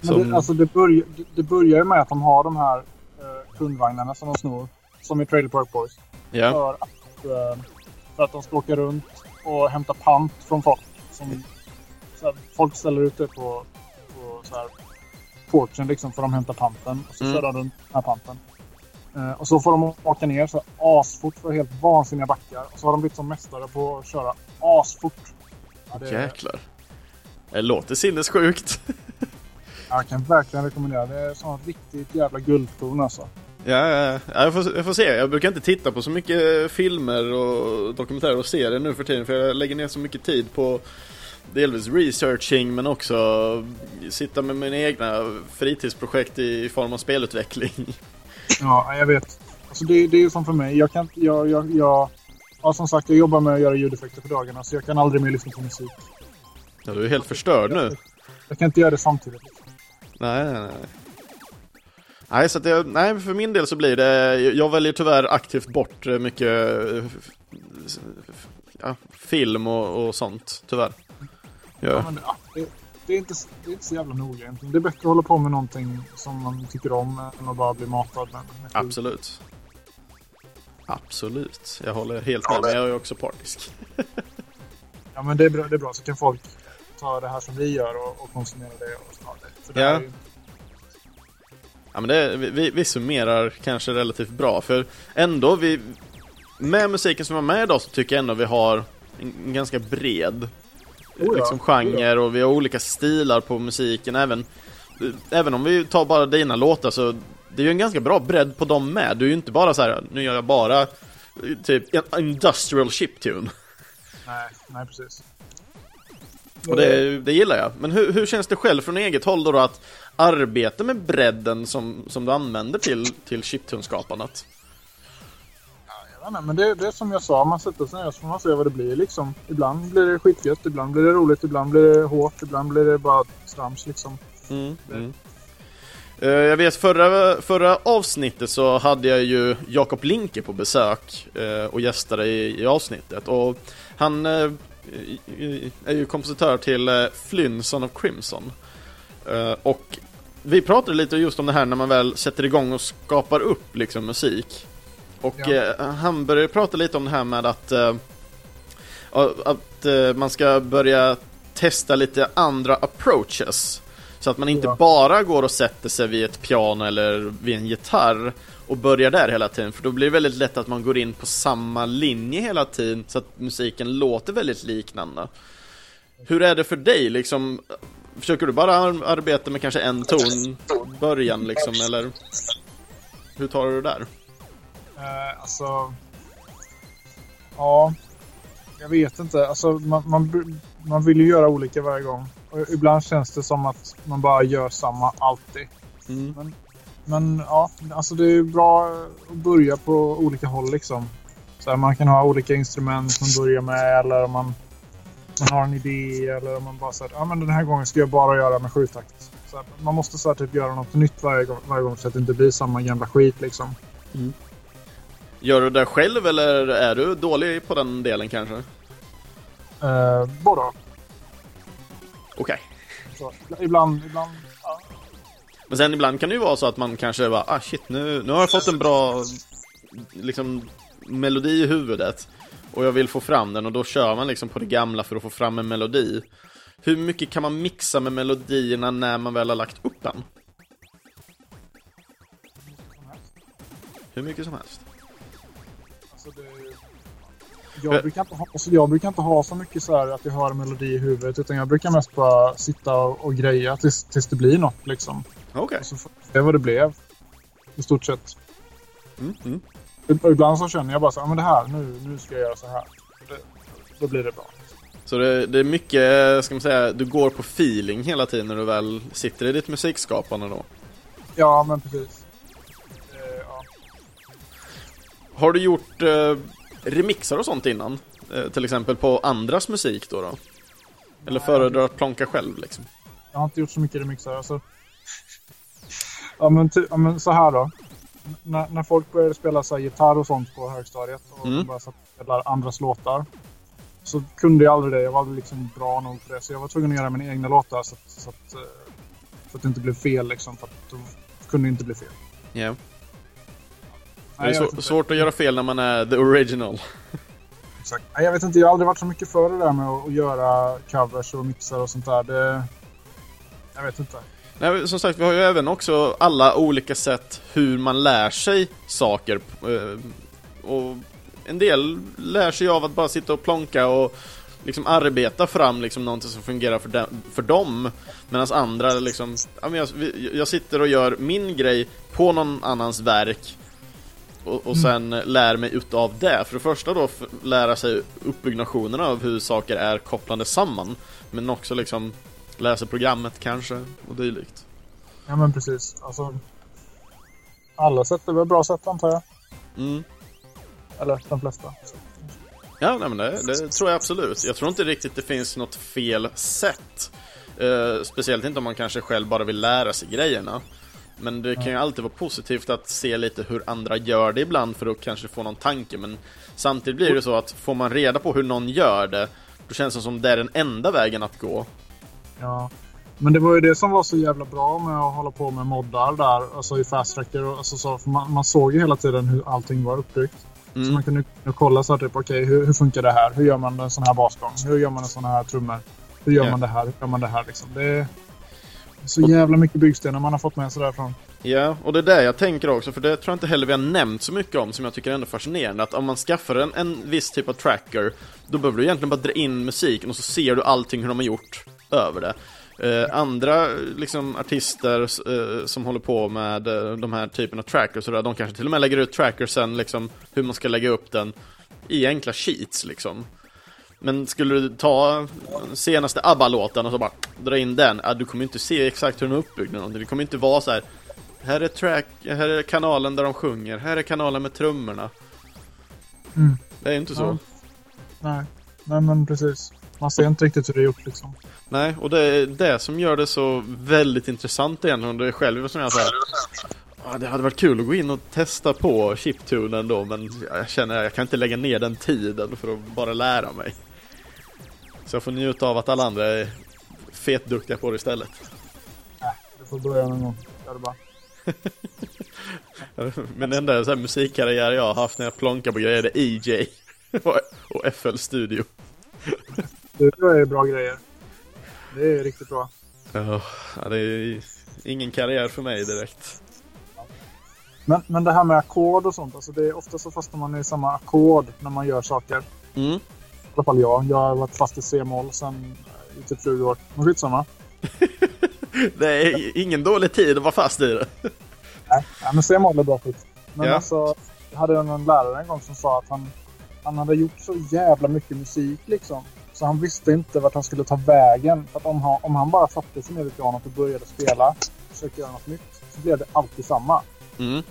Men Som- det, alltså det, börj, det, det börjar ju med att de har de här eh, kundvagnarna som de snor. Som i Trailer Park Boys. Ja, För att, eh, för att de ska åka runt och hämta pant från folk. Som, här, folk ställer ut det på, på så här, porchen liksom för de hämtar panten. Och så Mm. kör de runt den här panten. Eh, och så får de åka ner så asfort för helt vansinniga backar. Och så har de blivit som mästare på att köra asfort. Ja, det, jäklar. Det låter sinnessjukt. jag kan verkligen rekommendera. Det är sånt riktigt jävla guldkorn alltså. Ja, ja, ja jag, får, jag får se. Jag brukar inte titta på så mycket filmer och dokumentärer och serier nu för tiden för jag lägger ner så mycket tid på delvis researching men också sitta med mina egna fritidsprojekt i form av spelutveckling. Ja, jag vet. Alltså det, det är ju som för mig. Jag kan jag, jag, jag, ja, som sagt, jag jobbar med att göra ljudeffekter på dagarna så jag kan aldrig mer lyssna på musik. Ja, du är helt förstörd nu. Jag kan inte göra det samtidigt. Nej, nej, nej. Nej, så att jag, nej, för min del så blir det, jag väljer tyvärr aktivt bort eh, mycket eh, ja, film och, och sånt, tyvärr. Ja, Ja, men, det- ja, det, det, är inte, det är inte så jävla noga egentligen. Det är bättre att hålla på med någonting som man tycker om än att bara bli matad med. absolut. Absolut, jag håller helt med, men jag är också partisk. Ja, men det är, bra, det är bra. Så kan folk ta det här som vi gör och, och konsumera det. Och, ja, det, för det Ja. ju, Ja, men det, vi, vi summerar kanske relativt bra, för ändå, vi, med musiken som var med idag så tycker jag ändå vi har en, en ganska bred Oh liksom, genre och vi har olika stilar på musiken, även, även om vi tar bara dina låtar så det är ju en ganska bra bredd på dem med, du är ju inte bara så här, nu gör jag bara typ industrial chiptune. nej, nej, precis. Och det, det gillar jag. Men hur, hur känns det själv från eget håll då, då att arbeta med bredden som, som du använder till, till chiptune-skapandet? Ja, nej, men det, det är som jag sa, man sätter sig ner så får man se vad det blir liksom. Ibland blir det skitgött, ibland blir det roligt, ibland blir det hårt, ibland blir det bara trams liksom. Mm, mm. Eh, jag vet förra, förra avsnittet så hade jag ju Jakob Linke på besök eh, och gästade i, i avsnittet och han eh, är ju kompositör till Flynn, Son of Crimson. Och vi pratade lite just om det här när man väl sätter igång och skapar upp liksom musik. Och Ja. eh, han började prata lite om det här med att, eh, att eh, man ska börja testa lite andra approaches. Så att man inte Ja. bara går och sätter sig vid ett piano eller vid en gitarr och börjar där hela tiden, för då blir det väldigt lätt att man går in på samma linje hela tiden så att musiken låter väldigt liknande. Hur är det för dig liksom? Försöker du bara ar- arbeta med kanske en ton början liksom, eller? Hur tar du det där? Eh, alltså... Ja, jag vet inte. Alltså, man, man, man vill ju göra olika varje gång. Och ibland känns det som att man bara gör samma alltid. Mm. Men ja, alltså det är bra att börja på olika håll liksom. Så här, man kan ha olika instrument man börjar med eller om man, man har en idé eller om man bara säger ja men den här gången ska jag bara göra med sjutakt. Så här, man måste så här, typ göra något nytt varje gång, varje gång så att det inte blir samma gamla skit liksom. Gör du det själv eller är du dålig på den delen kanske? Eh, både och. Okej. Så, ibland, ibland ja. Men sen ibland kan det ju vara så att man kanske bara, ah shit, nu, nu har jag fått en bra liksom, melodi i huvudet och jag vill få fram den och då kör man liksom på det gamla för att få fram en melodi. Hur mycket kan man mixa med melodierna när man väl har lagt upp den? Hur mycket som helst. Alltså det, jag, brukar inte ha, alltså jag brukar inte ha så mycket så här att jag hör en melodi i huvudet. Utan jag brukar mest bara sitta och, och greja tills, tills det blir något. Liksom. Okej. Och så får vi se vad det blev. I stort sett. Mm, mm. Och Ibland så känner jag bara så här, men det här, nu, nu ska jag göra så här. Det, då blir det bra. Så det, det är mycket, ska man säga, du går på feeling hela tiden när du väl sitter i ditt musikskapande då. Ja, men precis. Har du gjort eh, remixar och sånt innan? Eh, till exempel på andras musik då? då? Eller föredrar att plonka själv liksom? Jag har inte gjort så mycket remixar. Alltså. Ja, men, ja, men så här då. N- när, folk började spela så här, gitarr och sånt på högstadiet och Mm. de började spela andras låtar. Så kunde jag aldrig det. Jag var aldrig liksom bra nog för det. Så jag var tvungen att göra mina egna låtar så att, så att, eh, så att det inte blev fel. Liksom, för att det kunde inte bli fel. Det är inte. svårt att göra fel när man är the original. Exakt. Nej, jag vet inte, jag har aldrig varit så mycket för det där med att, att göra covers och mixar och sånt där. Det, jag vet inte. Nej, som sagt, vi har ju även också alla olika sätt hur man lär sig saker. eh, Och en del lär sig av att bara sitta och plonka och liksom arbeta fram liksom någonting som fungerar för, dem, för dem. Medan andra liksom, jag sitter och gör min grej på någon annans verk och, och sen lär mig utav det. För det första då lära sig uppbyggnationen av hur saker är kopplande samman. Men också liksom läsa programmet kanske och dylikt. Ja, men precis. Alltså, alla sätt är väl bra sätt antar jag. Mm. Eller de flesta. Ja, nej, men det, det tror jag absolut. Jag tror inte riktigt det finns något fel sätt. Eh, speciellt inte om man kanske själv bara vill lära sig grejerna. Men det kan ju alltid vara positivt att se lite hur andra gör det ibland för att kanske få någon tanke. Men samtidigt blir det så att får man reda på hur någon gör det, då känns det som det är den enda vägen att gå. Ja. Men det var ju det som var så jävla bra med att hålla på med moddar där. Alltså i Fast Tracker. Alltså, så, man, man såg ju hela tiden hur allting var uppbyggt. Så Mm. man kunde kunde kolla så här, typ, okej, hur, hur funkar det här? Hur gör man en sån här basgång? Hur gör man en sån här trummor? Hur gör Ja. man det här? Hur gör man det här? Liksom? Det så jävla mycket byggstenar man har fått med sig därifrån. Ja, och det är det jag tänker också, för det tror jag inte heller vi har nämnt så mycket om, som jag tycker är ändå fascinerande, att om man skaffar en, en viss typ av tracker, då behöver du egentligen bara dra in musiken och så ser du allting hur de har gjort över det. Eh, andra liksom artister eh, som håller på med eh, de här typen av trackers, så där, de kanske till och med lägger ut trackers sen, liksom hur man ska lägga upp den i enkla sheets liksom. Men skulle du ta senaste ABBA-låten och så bara dra in den, ja, du kommer inte se exakt hur den är uppbyggd eller någonting. Det kommer inte vara så här. Här är track, här är kanalen där de sjunger, här är kanalen med trummorna. Mm. Det är ju inte så. Ja. Nej. Nej, men precis. Man ser inte riktigt hur det är gjort liksom. Nej, och det är det som gör det så väldigt intressant egentligen. Det är själv som jag säger. Ja, det hade varit kul att gå in och testa på chiptunen då, men jag känner att jag kan inte lägga ner den tiden för att bara lära mig. Så jag får njuta av att alla andra är fetduktiga på det istället. Nej, du får börja någon gång. Gör det bara. Min enda så här musikkarriär jag har haft när jag plonkar på grejer är EJ och- och FL Studio. Det är bra grejer. Det är riktigt bra. Ja, det är ingen karriär för mig direkt. Men, men det här med ackord och sånt. Alltså det är ofta så fastnar man i samma ackord när man gör saker. Mm. Alla fall jag. Jag har varit fast i C-moll sedan eh, i typ 20 år. Men skitsamma. Det är ingen dålig tid att vara fast i det. Nej, nej men C-moll är bra skit. Men Ja. alltså, jag hade en lärare en gång som sa att han, han hade gjort så jävla mycket musik liksom. Så han visste inte vart han skulle ta vägen. För att om han, om han bara satte sig ner vid pianot och började spela, försökte göra något nytt, så blev det alltid samma. Mm.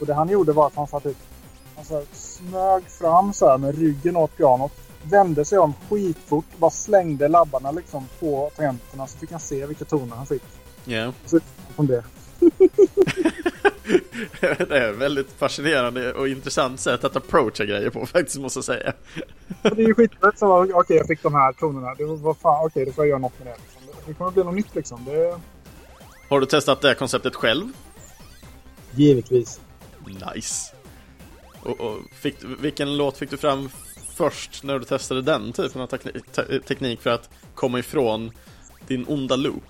Och det han gjorde var att han satt typ, han så här, smög fram så här med ryggen åt pianot. Vände sig om skitfort, bara slängde labbarna liksom på tangenterna så fick han se vilka toner han fick. Ja. Så från det. Det är väldigt fascinerande och intressant sätt att approacha grejer på faktiskt måste jag säga. Det är ju skitlätt. Så okej, jag fick de här tonerna. Det var, vad fan, okej, då får jag göra något med det. Liksom. Det- kommer bli något nytt liksom. Det... Har du testat det här konceptet själv? Givetvis. Nice. Och, och fick, vilken låt fick du fram först när du testade den typen av teknik, te, teknik för att komma ifrån din onda loop?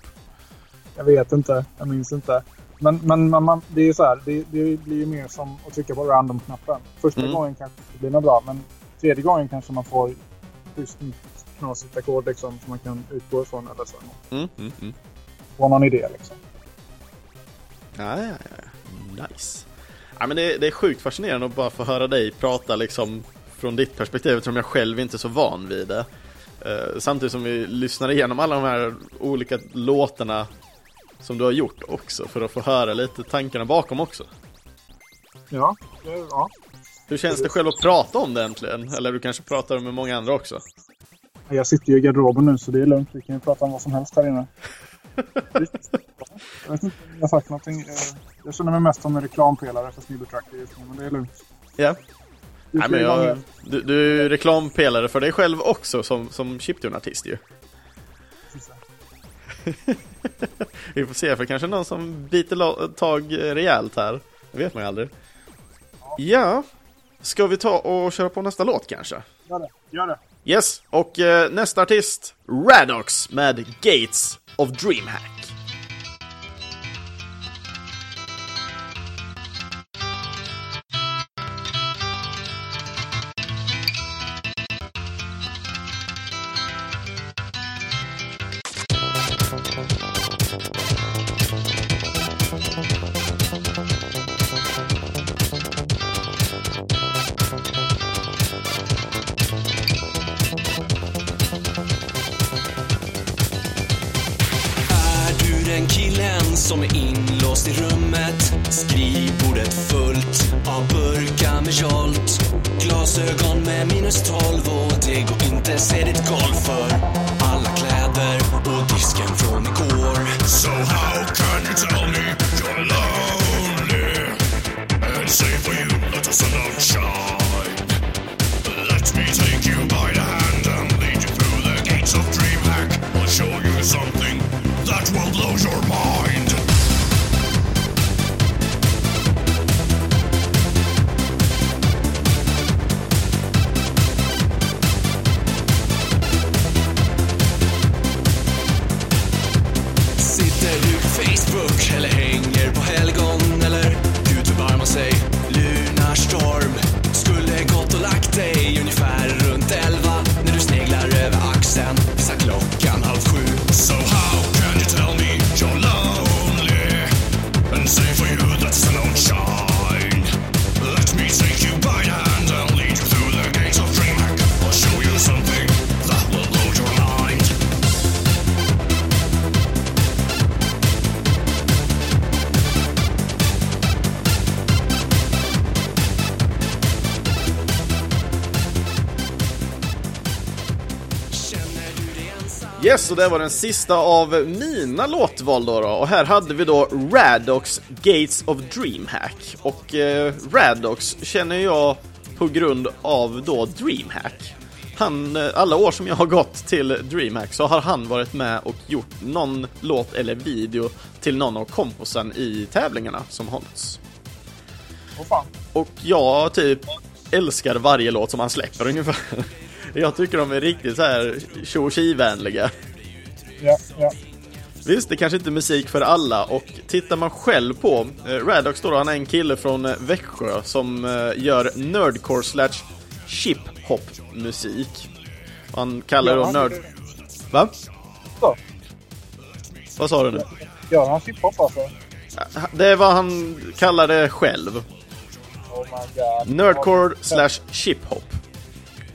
Jag vet inte. Jag minns inte. Men, men man, man, det är ju så här. Det, det blir ju mer som att trycka på random-knappen. Första Mm. gången kanske det blir något bra. Men tredje gången kanske man får just nytt knasigt ackord liksom, som man kan utgå ifrån. Eller så. Mm, mm, mm. Få någon idé liksom. Ja, ja, ja. Nice. Ja, men det, det är sjukt fascinerande att bara få höra dig prata liksom från ditt perspektiv eftersom jag själv inte är så van vid det. Eh, samtidigt som vi lyssnar igenom alla de här olika låtarna som du har gjort också för att få höra lite tankarna bakom också. Ja, ja. Hur känns det själv att prata om det äntligen? Eller du kanske pratar med många andra också? Jag sitter ju i garderoben nu så det är lugnt. Vi kan ju prata om vad som helst här inne. Jag vet inte om jag har sagt någonting. Eh, Jag känner mig mest som en reklampelare för Snibber Tracker just nu, men det är lugnt. Ja. Du Nej, men jag, du, du är ju reklampelare för dig själv också som, som chiptune-artist ju. Vi får se, för kanske någon som biter tag rejält här. Det vet man ju aldrig. Ja, ska vi ta och köra på nästa låt kanske? Gör det. Gör det. Yes, och eh, nästa artist, Radox med Gates of Dreamhack. Och det var den sista av mina låtval då, då. Och här hade vi då Radox Gates of Dreamhack. Och eh, Radox känner jag på grund av då Dreamhack. Han, eh, alla år som jag har gått till Dreamhack så har han varit med och gjort någon låt eller video till någon av komposen i tävlingarna som hållits. Fan. Och jag typ älskar varje låt som han släpper ungefär. Jag tycker de är riktigt så här tjo vänliga Ja, ja. Visst, det kanske inte är musik för alla och tittar man själv på eh, Radox då, han är en kille från eh, Växjö som eh, gör nerdcore slash chip-hop musik. Han kallar Gör det då nörd... Va? Så. Vad sa du nu? Gör han hiphop alltså? Det är vad han kallar det själv. Oh my god. Nerdcore slash chip-hop.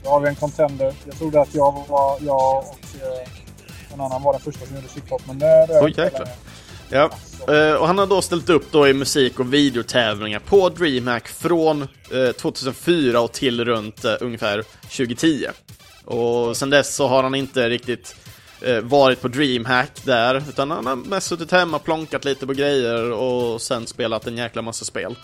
Då har vi en contender. Jag trodde att jag var, jag och eh, en annan var den första som gjorde hiphop. Men det det Oj, jäklar. Ja, eh, och han har då ställt upp då i musik och videotävlingar på DreamHack från eh, 2004 och till runt eh, ungefär 2010. Och sen dess så har han inte riktigt eh, varit på DreamHack där, utan han har mest suttit hemma, plonkat lite på grejer och sen spelat en jäkla massa spel.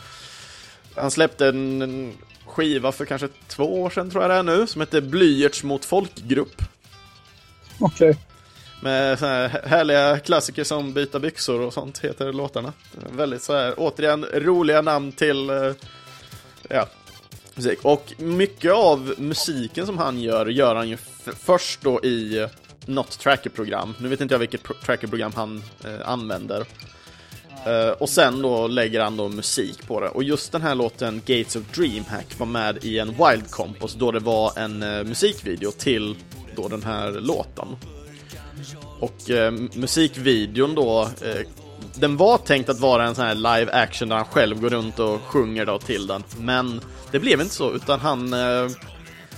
Han släppte en, skiva för kanske två år sedan tror jag det är nu, som heter Blyerts mot folkgrupp. Okej. Med så här härliga klassiker som Byta byxor och sånt heter låtarna. Väldigt så här, återigen, roliga namn till eh, ja, musik. Och mycket av musiken som han gör, gör han ju först då i eh, något trackerprogram. Nu vet inte jag vilket trackerprogram han eh, använder. Eh, och sen då lägger han då musik på det. Och just den här låten Gates of Dreamhack var med i en Wild Compos då det var en eh, musikvideo till då den här låten. Och eh, musikvideon då, eh, den var tänkt att vara en sån här live action där han själv går runt och sjunger då till den. Men det blev inte så, utan han, eh,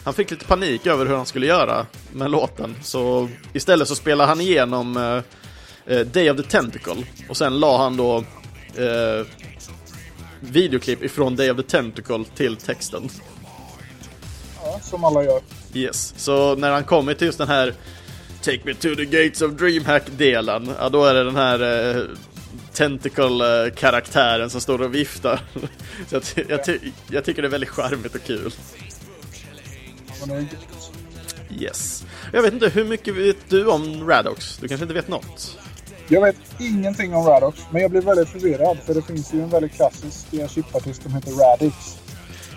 han fick lite panik över hur han skulle göra med låten. Så istället så spelade han igenom eh, eh, Day of the Tentacle och sen la han då eh, videoklipp ifrån Day of the Tentacle till texten. Ja, som alla gör. Yes, så när han kommer till just den här Take me to the gates of Dreamhack-delen, ja då är det den här eh, Tentacle-karaktären som står och viftar. så jag, ty- jag, ty- jag tycker det är väldigt charmigt och kul. Yes. Jag vet inte, hur mycket vet du om Radox? Du kanske inte vet något? Jag vet ingenting om Radox, men jag blir väldigt förvirrad för det finns ju en väldigt klassisk eh, chipartist som heter Radix.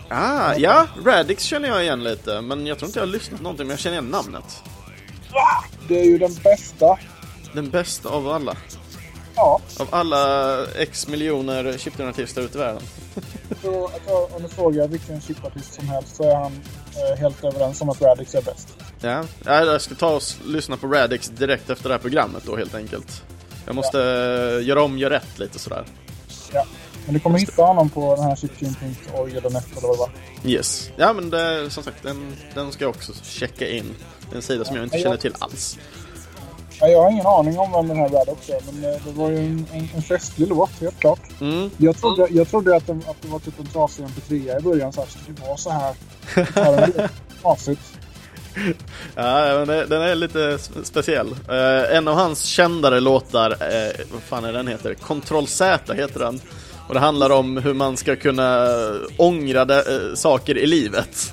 Ah, ja, Radix känner jag igen lite, men jag tror inte jag har lyssnat någonting, men jag känner igen namnet. Det är ju den bästa. Den bästa av alla. Ja, Av alla X miljoner chiptune-artister ute i världen. så om du frågar vilken chipartist som helst så är han eh, helt överens om att Radix är bäst. Ja, ja, jag ska ta och lyssna på Radix direkt efter det här programmet då helt enkelt. Jag måste eh, göra om, göra rätt lite sådär. Ja. Men du kommer hitta honom på den här chiptune.org eller net eller vad det var. Yes. Ja men det, som sagt, den, den ska jag också checka in. En sida som jag inte känner till alls. Ja, jag har ingen aning om vem den här Radix är, men eh, det var ju en, en, en festlig låt, helt klart. Mm. Jag trodde, jag trodde att, den, att det var typ en trasig MP3 i början. Så här, det vara så här? Var Trasigt. Ja, men det, den är lite speciell. Eh, en av hans kändare låtar, eh, vad fan är den heter? Control Z heter den. Och det handlar om hur man ska kunna ångra de, eh, saker i livet.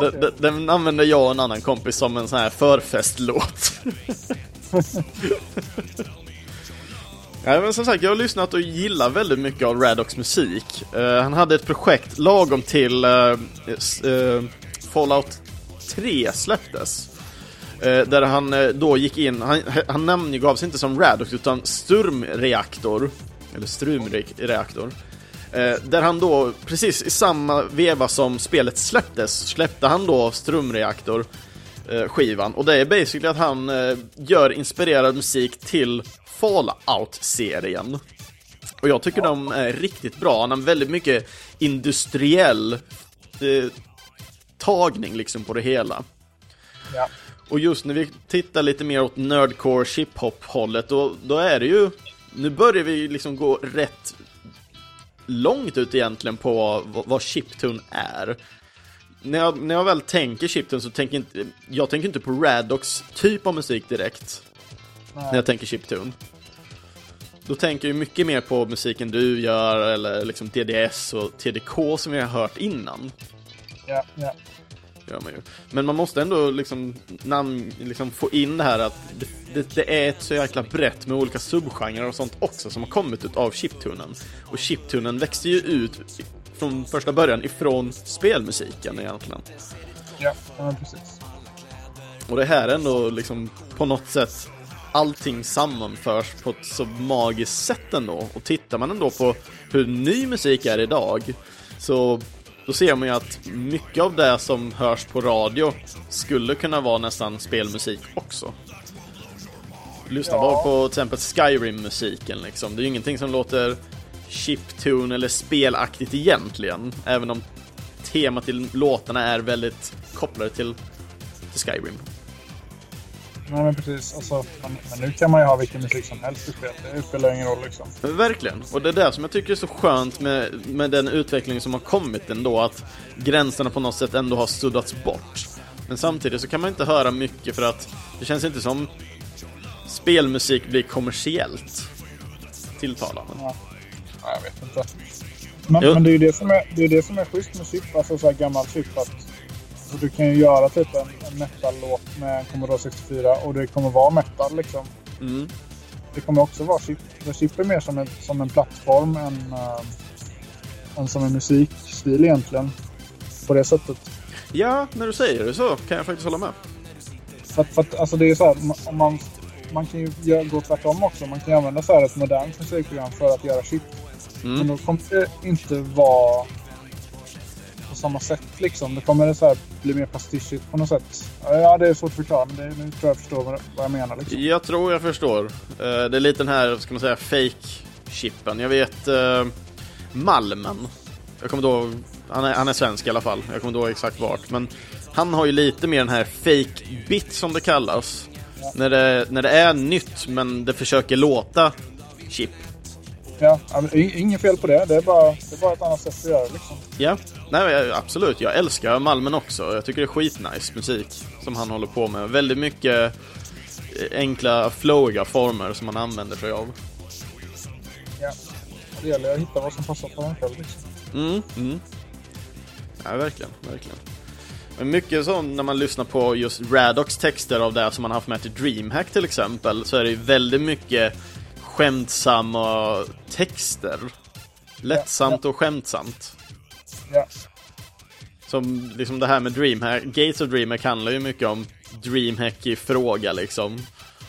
Ja, Den, den, använder jag och en annan kompis som en sån här förfestlåt. Ja, men som sagt, jag har lyssnat och gillar väldigt mycket av Radox musik. Eh, han hade ett projekt lagom till s- eh, Fallout 3 släpptes. Där han då gick in, han, han namngavs inte som Radox utan Sturmreaktor. Eller Strumreaktor. Eh, där han då, precis i samma veva som spelet släpptes, släppte han då Strumreaktor eh, skivan. Och det är basically att han eh, gör inspirerad musik till Fallout-serien. Och jag tycker de är riktigt bra. Han har väldigt mycket industriell eh, tagning liksom på det hela. Ja. Och just när vi tittar lite mer åt nerdcore chip-hop hållet, då, då är det ju... Nu börjar vi liksom gå rätt långt ut egentligen på vad, chiptune är. när jag, när jag väl tänker chiptune så tänker inte, jag tänker inte på Radox typ av musik direkt. Nej. När jag tänker chiptune. Då tänker jag mycket mer på musiken du gör, eller liksom DDS och TDK som vi har hört innan. Ja, ja. Gör man ju. Men man måste ändå liksom, namn, liksom få in det här att det, det, det är ett så jäkla brett med olika subgenrer och sånt också som har kommit ut av chiptunen. Och chiptunen växte ju ut från första början ifrån spelmusiken egentligen. Ja, ja precis. Och det här är ändå liksom på något sätt allting sammanförs på ett så magiskt sätt ändå. Och tittar man ändå på hur ny musik är idag så då ser man ju att mycket av det som hörs på radio skulle kunna vara nästan spelmusik också. Lyssna bara på till exempel Skyrim-musiken liksom. Det är ju ingenting som låter chiptune eller spelaktigt egentligen. Även om temat till låtarna är väldigt kopplade till, till Skyrim. Nej, men precis. Alltså, men, men nu kan man ju ha vilken musik som helst i spel. Det spelar ingen roll liksom. Verkligen, och det är det som jag tycker är så skönt med, med den utveckling som har kommit ändå, att gränserna på något sätt ändå har suddats bort. Men samtidigt så kan man inte höra mycket för att det känns inte som spelmusik blir kommersiellt tilltalande. Ja. Ja, jag vet inte. Men, men det är ju det som är, det är det som är schysst med chip, alltså så här gammal chip. Att, alltså, du kan ju göra typ en, en metal-låt med Commodore 64 och det kommer vara metal liksom. Mm. Det kommer också vara chip. För chip är mer som en, som en plattform än, äh, än som en musikstil egentligen. På det sättet. Ja, när du säger det så kan jag faktiskt hålla med. För att, för att, alltså det är så här, om man, man kan ju gå tvärtom också. Man kan ju använda så här ett modernt musikprogram för att göra chip. Men Mm. då kommer det inte vara samma sätt liksom. Det kommer så här bli mer pastischigt på något sätt. Ja, det är svårt att förklara, men det, nu tror jag jag förstår vad, jag menar. Liksom. Jag tror jag förstår. Eh, Det är lite den här, ska man säga, fake-chippen. Jag vet uh, Malmen. Jag kommer då, han är, han är svensk i alla fall. Jag kommer då exakt vart. Men han har ju lite mer den här fake-bit som det kallas. När det, när det är nytt men det försöker låta chip. Ja, inget fel på det. Det är, bara, det är bara ett annat sätt att göra. Liksom. Ja, nej absolut. Jag älskar Malmen också. Jag tycker det är skitnice musik som han håller på med. Väldigt mycket eh, enkla, flowiga former som han använder sig av. Ja. Det gäller att hitta vad som passar på en själv. Liksom. Mm, mm. Ja, verkligen, verkligen. Men mycket så när man lyssnar på just Radox texter av det som man haft med till DreamHack till exempel, så är det ju väldigt mycket skämtsamma texter. Lättsamt och skämtsamt. Ja. Som liksom det här med DreamHack, Gates of DreamHack handlar ju mycket om DreamHack i fråga liksom.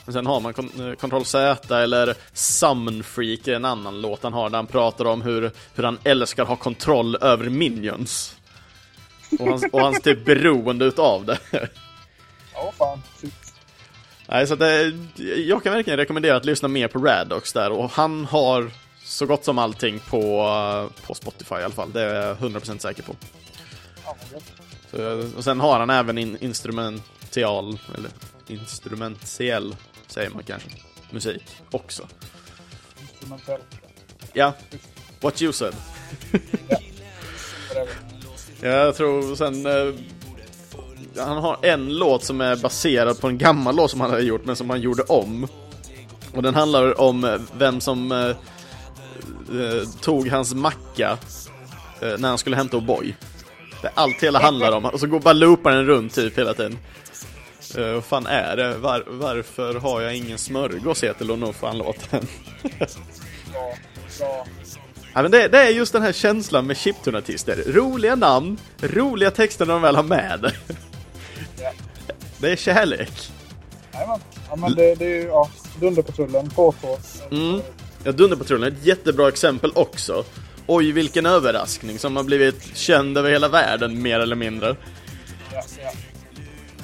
Men sen har man eh, Ctrl Z eller Summon Freak, är en annan låt han har där han pratar om hur, hur han älskar att ha kontroll över minions. Och hans, och hans typ beroende utav det. Ja, fan. Shit. Nej, så det, jag kan verkligen rekommendera att lyssna mer på Radox där och han har så gott som allting på, eh, på Spotify i alla fall. Det är jag 100% säker på. Ja. Så, och sen har han även in, instrumental, eller instrumentell, säger man kanske, musik också. Instrumentell. Ja, what you said. Whatever. Jag tror sen... Han har en låt som är baserad på en gammal låt som han hade gjort, men som han gjorde om. Och den handlar om eh, vem som eh, eh, tog hans macka eh, när han skulle hämta O'boy. Det är allt hela handlar om. Och så går bara loopar den runt typ hela tiden. Uh, vad fan är det? Var, varför har jag ingen smörgås heter nog fan låten. ja, ja. Ja, men det, det är just den här känslan med chiptune-artister. Roliga namn, roliga texter när de väl har med det. Det är kärlek. Jajamän. Ja, men det, det är ju ja, Dunderpatrullen, K2. Mm. Ja, Dunderpatrullen är ett jättebra exempel också. Oj, vilken överraskning som har blivit känd över hela världen, mer eller mindre. Ja, ja.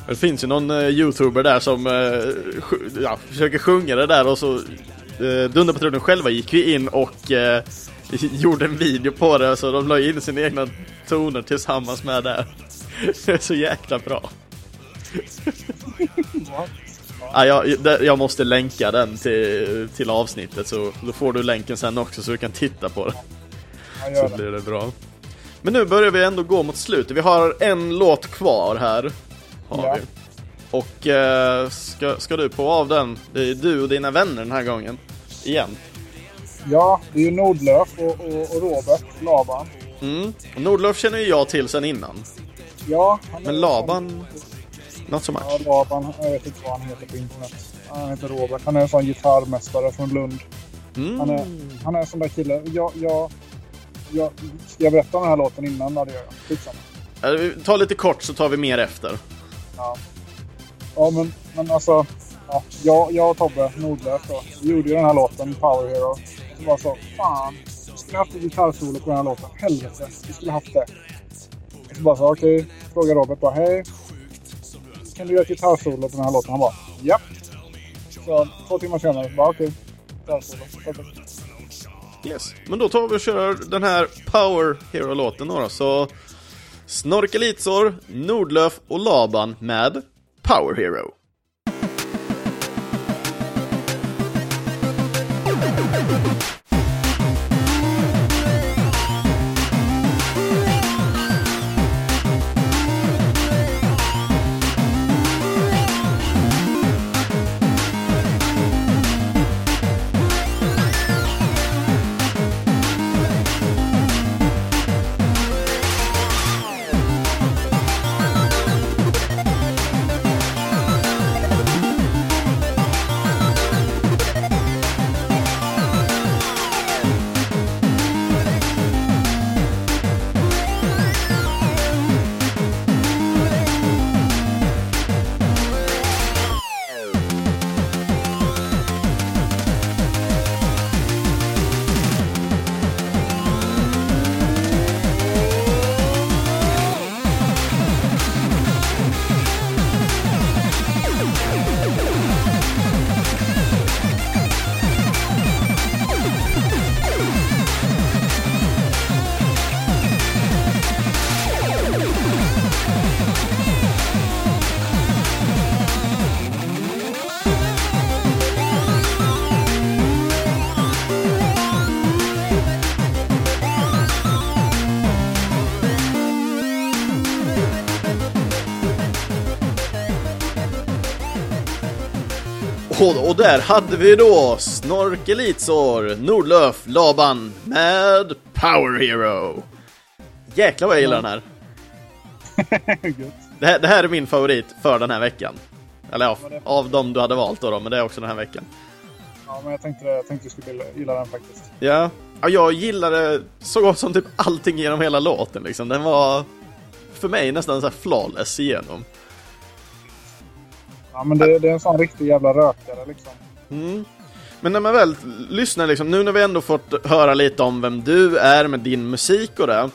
Det finns ju någon eh, youtuber där som eh, sj- ja, försöker sjunga det där och så eh, Dunderpatrullen själva gick ju in och eh, gjorde en video på det så de la in sina egna toner tillsammans med det. Det är så jäkla bra. Ja, jag, jag måste länka den till, till avsnittet så då får du länken sen också så du kan titta på gör Så blir det bra. Men nu börjar vi ändå gå mot slutet. Vi har en låt kvar här. Har Ja. vi. Och eh, ska, ska du på av den? Det är du och dina vänner den här gången. Igen. Ja, det är ju Nordlöf och, och, och Robert Laban. Mm. Nordlöf känner ju jag till sen innan. Ja, han Men Laban, not so much. Ja, Laban. Jag vet inte vad han heter på internet. Han heter Robert. Han är en sån gitarrmästare från Lund. Mm. Han är, han är en sån där kille. Jag, jag, jag, ska jag berätta om den här låten innan? Ja, det gör jag. Skitsamma. Tar lite kort så tar vi mer efter. Ja, ja men, men alltså. Ja, jag, jag och Tobbe Nordlöf då, gjorde ju den här låten, Power Hero. Det var så, fan. Vi skulle haft ett gitarrsolo på den här låten. Helvete, vi skulle haft det. Och så bara så, okej. Fråga Robert bara, hej. Kan du göra ett gitarrsolo på den här låten? Han bara, japp. Så två timmar senare, bara okej. Okay. Yes. Men då tar vi och kör den här Power Hero-låten då, då. Så Snorkelitsor, Nordlöf och Laban med Power Hero. Där hade vi då Snorkelitsor, Nordlöf, Laban med Power Hero. Jäklar vad jag gillar den här. Det här. Det här är min favorit för den här veckan. Eller ja, av dem du hade valt då, då men det är också den här veckan. Ja, men jag tänkte, jag tänkte du skulle gilla den faktiskt. Ja, ja jag gillade så gott som typ allting genom hela låten liksom. Den var för mig nästan så här flawless igenom. Ja, men det, det är en sån riktig jävla rökare liksom. Mm. Men när man väl lyssnar liksom, nu när vi ändå fått höra lite om vem du är med din musik och det.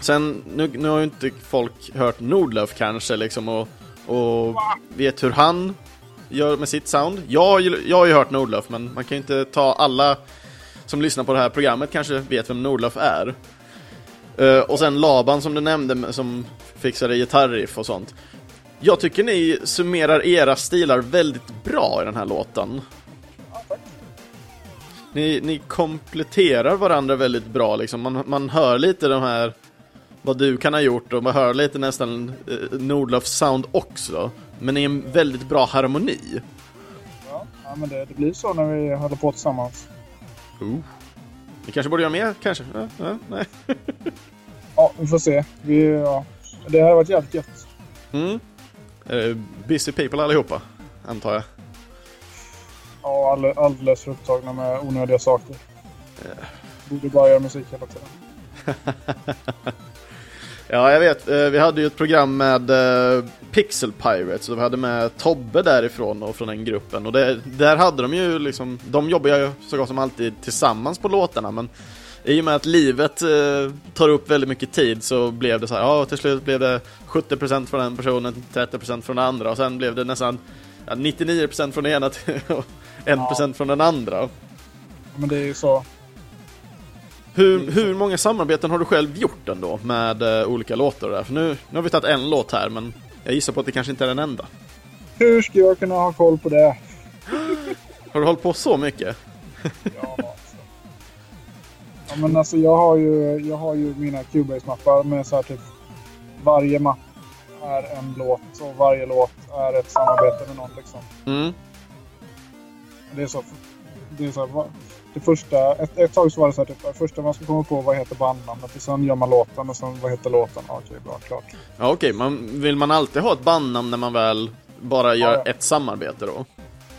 Sen, nu, nu har ju inte folk hört Nordlöf kanske liksom och, och vet hur han gör med sitt sound. Jag, har ju- jag har ju hört Nordlöf men man kan ju inte ta alla som lyssnar på det här programmet kanske vet vem Nordlöf är. Uh, och sen Laban som du nämnde som fixade gitarriff och sånt. Jag tycker ni summerar era stilar väldigt bra i den här låten. Ni, ni kompletterar varandra väldigt bra liksom. Man, man hör lite de här vad du kan ha gjort och man hör lite nästan eh, Nordlöfs sound också. Men i en väldigt bra harmoni. Ja, ja men det, det blir så när vi håller på tillsammans. Vi kanske borde göra mer kanske? Ja, ja, nej. Ja, vi får se. Vi, ja. Det här har varit jävligt gött. Mm. Eh, busy people allihopa, antar jag. Ja, all, alldeles för upptagna med onödiga saker. Borde bara göra musik hela tiden. Ja, jag vet. Eh, Vi hade ju ett program med eh, Pixel Pirates och vi hade med Tobbe därifrån och från den gruppen. Och det, där hade de ju liksom, de jobbar ju så gott som alltid tillsammans på låtarna men i och med att livet eh, tar upp väldigt mycket tid så blev det så här, ja till slut blev det 70% från en personen, 30% från den andra och sen blev det nästan ja, 99% från den ena och 1% från den andra. Ja, Men det är ju så. Hur, hur många samarbeten har du själv gjort ändå med eh, olika låtar där? För nu, nu har vi tagit en låt här men jag gissar på att det kanske inte är den enda. Hur ska jag kunna ha koll på det? Har du hållit på så mycket? Ja. Ja Men alltså jag har ju, jag har ju mina Cubase-mappar med så här typ varje mapp är en låt och varje låt är ett samarbete med någon liksom. Mm. Det är så. Det är så här, det första, ett, ett tag så var det så här typ, det första man ska komma på vad heter bandnamnet och sen gör man låten och sen vad heter låten? Ja, Okej, bra, klart. Ja, okej, man, vill man alltid ha ett bandnamn när man väl bara gör Ja, ja. ett samarbete då?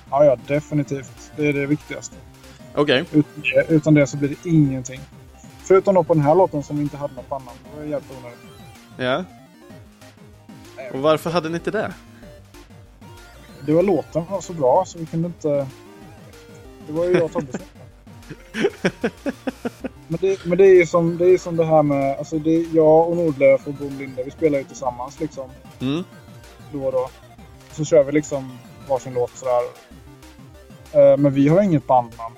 Ja, ja, definitivt. Det är det viktigaste. Okej. Utan det, utan det så blir det ingenting. Förutom då på den här låten som inte hade något bandnamn. Det var jävligt onödigt. Ja. Och varför hade ni inte det? Det var låten var så bra så vi kunde inte... Det var ju jag och Tobbe men det, men det är ju som det, är som det här med... Alltså det, jag och Nordlöf och Boom Linde, vi spelar ju tillsammans liksom. Mm. Då och då. Så kör vi liksom varsin låt sådär. Eh, Men vi har inget bandnamn.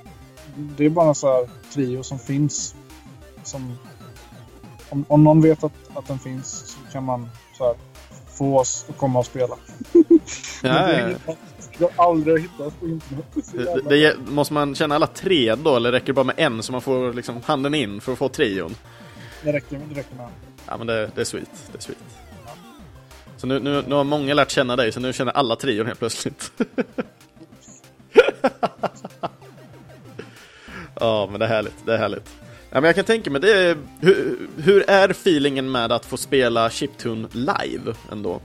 Det är bara en sån här trio som finns. Som, om, om någon vet att, att den finns så kan man så här, få oss att komma och spela. Ja, det är ja. inget- Det har aldrig hittats på internet. Det, det, måste man känna alla tre då, eller räcker det bara med en så man får liksom handen in för att få trion? det, räcker, det räcker med. Ja, men det, det är sweet. Det är sweet. Så nu, nu, nu har många lärt känna dig, så nu känner alla trion helt plötsligt. ja, men det är härligt. Det är härligt. Ja, men jag kan tänka mig, det är, hur, hur är feelingen med att få spela Chiptune live ändå?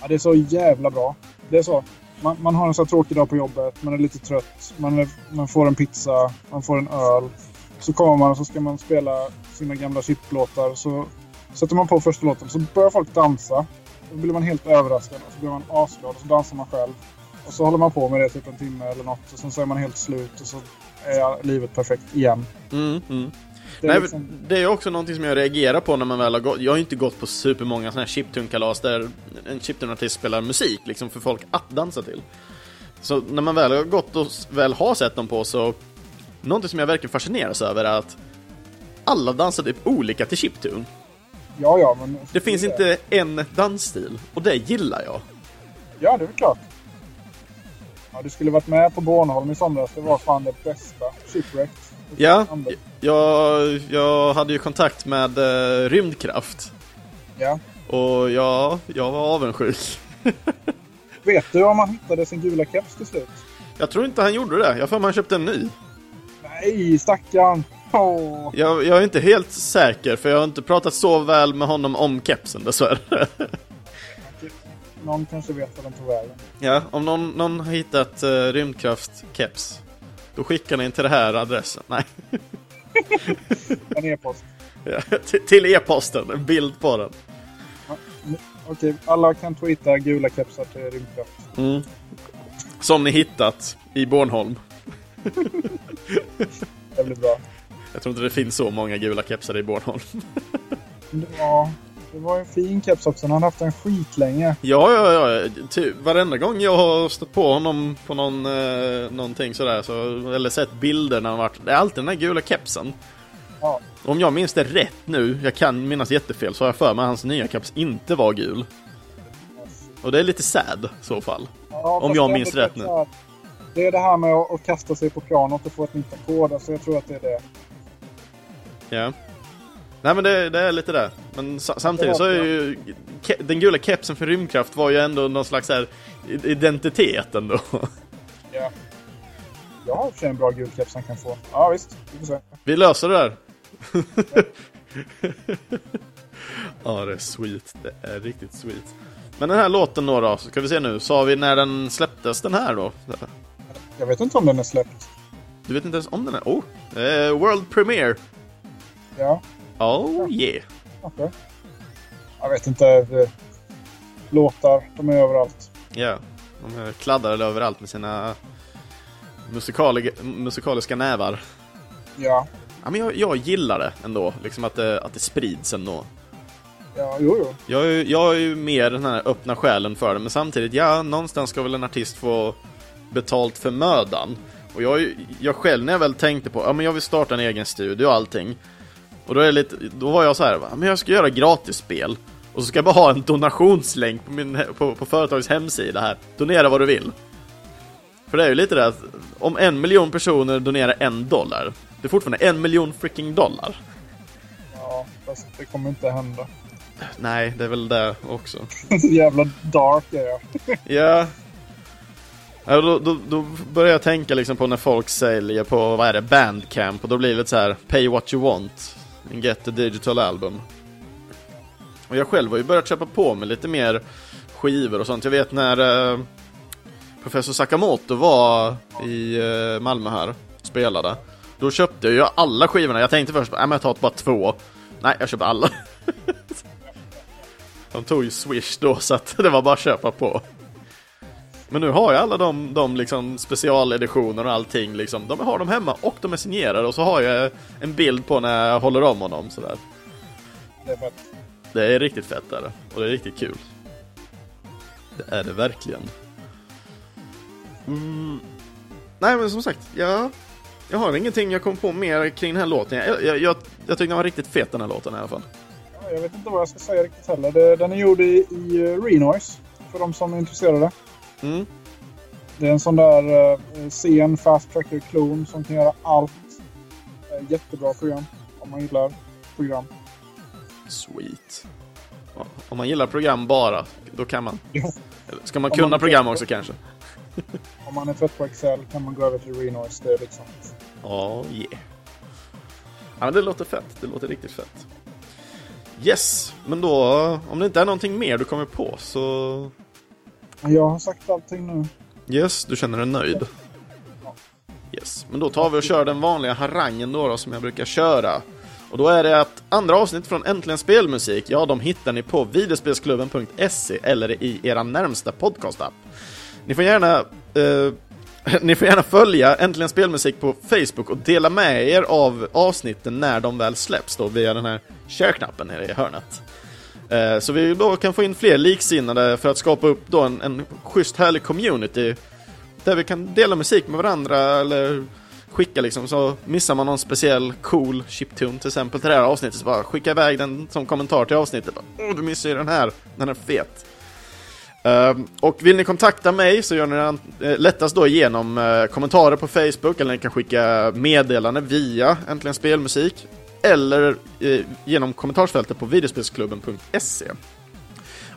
Ja, det är så jävla bra. Det är så. Man, man har en så här tråkig dag på jobbet, man är lite trött, man, är, man får en pizza, man får en öl. Så kommer man och så ska man spela sina gamla chiplåtar. Så sätter man på första låten så börjar folk dansa. Då blir man helt överraskad och så blir man asglad och så dansar man själv. Och så håller man på med det typ en timme eller något och sen så är man helt slut och så är livet perfekt igen. Mm, mm. Det är Nej, liksom, det är också någonting som jag reagerar på när man väl har gått. Jag har ju inte gått på supermånga sådana här chiptune-kalas där en chiptune-artist spelar musik liksom för folk att dansa till. Så när man väl har gått och väl har sett dem på så någonting som jag verkligen fascineras över är att alla dansar typ olika till chiptune. ja, ja, men... Det finns inte en dansstil och det gillar jag. Ja, det är väl klart. Ja, du skulle varit med på Bornholm i somras. Det var fan det bästa. Shipwrecked. Ja, jag, jag hade ju kontakt med eh, Rymdkraft Ja. och ja, jag var avundsjuk. Vet du om han hittade sin gula keps till slut? Jag tror inte han gjorde det. Jag mig han köpte en ny. Nej, stackarn! Jag, jag är inte helt säker, för jag har inte pratat så väl med honom om kepsen dessvärre. Någon kanske vet vad den tog vägen. ja, om någon, någon har hittat uh, Rymdkraft-keps, då skickar ni till den här adressen. Nej, En e-post. ja, till, e-posten, en bild på den. Ja, Okej, alla kan tweeta gula kepsar till Rymdkraft. Mm. Som ni hittat i Bornholm. Det blir bra. Jag tror inte det finns så många gula kepsar i Bornholm. Men det var, en fin keps också. Han har haft den skitlänge. Ja, ja, ja. Ty, varenda gång jag har stött på honom på någon, eh, någonting sådär, så, eller sett bilder när han varit, det är alltid den här gula kepsen. Ja. Om jag minns det rätt nu, jag kan minnas jättefel, så har jag för mig att hans nya keps inte var gul. Och det är lite sad i så fall. Ja, Om jag minns rätt typ nu. så Det är det här med att, kasta sig på pianot och få ett nytt ackord. Alltså jag tror att det är det. Ja. Nej men det, det är lite det. Men sa, samtidigt så är ju den gula kepsen för rymdkraft var ju ändå någon slags här identitet ändå. Ja. Jag har för en bra gul keps han kan få. Ja visst, vi får se. Vi löser det där. ja, det är sweet. Det är riktigt sweet. Men den här låten då, då ska vi se nu. Sa vi när den släpptes den här då? Jag vet inte om den är släppt. Du vet inte ens om den är? Oh! Eh, World Premiere! Ja, Oh yeah! kanske. Jag vet inte. Det... Låtar, de är överallt. Ja, de är kladdade överallt med sina musikaliga, musikaliska nävar. Ja, Ja, men jag, jag gillar det ändå, liksom att det, att det sprids ändå. ja jo, jo. Jag är, ju- jag är ju mer den här öppna själen för det, men samtidigt, ja, någonstans ska väl en artist få betalt för mödan. Och jag, jag själv, när jag väl tänkte på, ja men jag vill starta en egen studio och allting. Och då, är lite, då var jag så här, men jag ska göra gratisspel. Och så ska jag bara ha en donationslänk på, min, på, på företagets hemsida här. Donera vad du vill. För det är ju lite det att om en miljon personer donerar en dollar, Det är fortfarande en miljon freaking dollar. Ja, fast det kommer inte hända. Nej, det är väl det också. Så jävla dark är jag. Ja. Ja, då, då, då börjar jag tänka liksom på när folk säljer på, vad är det, Bandcamp och då blir det lite så här Pay what you want and get the digital album. Och jag själv har ju börjat köpa på mig lite mer skivor och sånt. Jag vet när eh, Professor Sakamoto var i eh, Malmö här och spelade. Då köpte jag ju alla skivorna. Jag tänkte först, nej men jag tar bara två. Nej, jag köper alla. De tog ju Swish då så att det var bara att köpa på. Men nu har jag alla de, de liksom specialeditioner och allting liksom. De har dem hemma och de är signerade och så har jag en bild på när jag håller om honom sådär. Det är fett. Det är riktigt fett är det. Och det är riktigt kul. Det är det verkligen. Mm. Nej men som sagt, jag, jag har ingenting jag kom på mer kring den här låten. Jag, jag, jag, jag tyckte den var riktigt fet den här låten i alla fall. Ja, jag vet inte vad jag ska säga riktigt heller. Den är gjord i, i Renoise. För de som är intresserade. Mm. Det är en sån där eh, sen fast tracker klon som kan göra allt. Eh, jättebra program. Om man gillar program. Sweet. Ja, Om man gillar program bara, då kan man. Ja. Ska man Om kunna man- program också kanske? Om man är trött på Excel kan man gå över till Renoise. Det är liksom... Ja, yeah. Ja, men det låter fett. Det låter riktigt fett. Yes, men då, om det inte är någonting mer du kommer på så... Jag har sagt allting nu. Yes, du känner dig nöjd. Yes, men då tar vi och kör den vanliga harangen då, då som jag brukar köra. Och då är det att andra avsnitt från Äntligen Spelmusik, ja, de hittar ni på videospelsklubben.se eller i era närmsta podcastapp. Ni får gärna eh, ni får gärna följa Äntligen Spelmusik på Facebook och dela med er av avsnitten när de väl släpps då via den här share-knappen nere i hörnet. Eh, så vi då kan få in fler liksinnade för att skapa upp då en, en schysst härlig community där vi kan dela musik med varandra eller skicka liksom så missar man någon speciell cool chiptune till exempel till det här avsnittet så bara skicka iväg den som kommentar till avsnittet. Åh, Åh, du missar ju den här, den är fet. Ehm, och vill ni kontakta mig så gör ni det eh, lättast då genom uh, kommentarer på Facebook eller ni kan skicka meddelande via Äntligen Spelmusik eller eh, genom kommentarsfältet på videospelsklubben.se.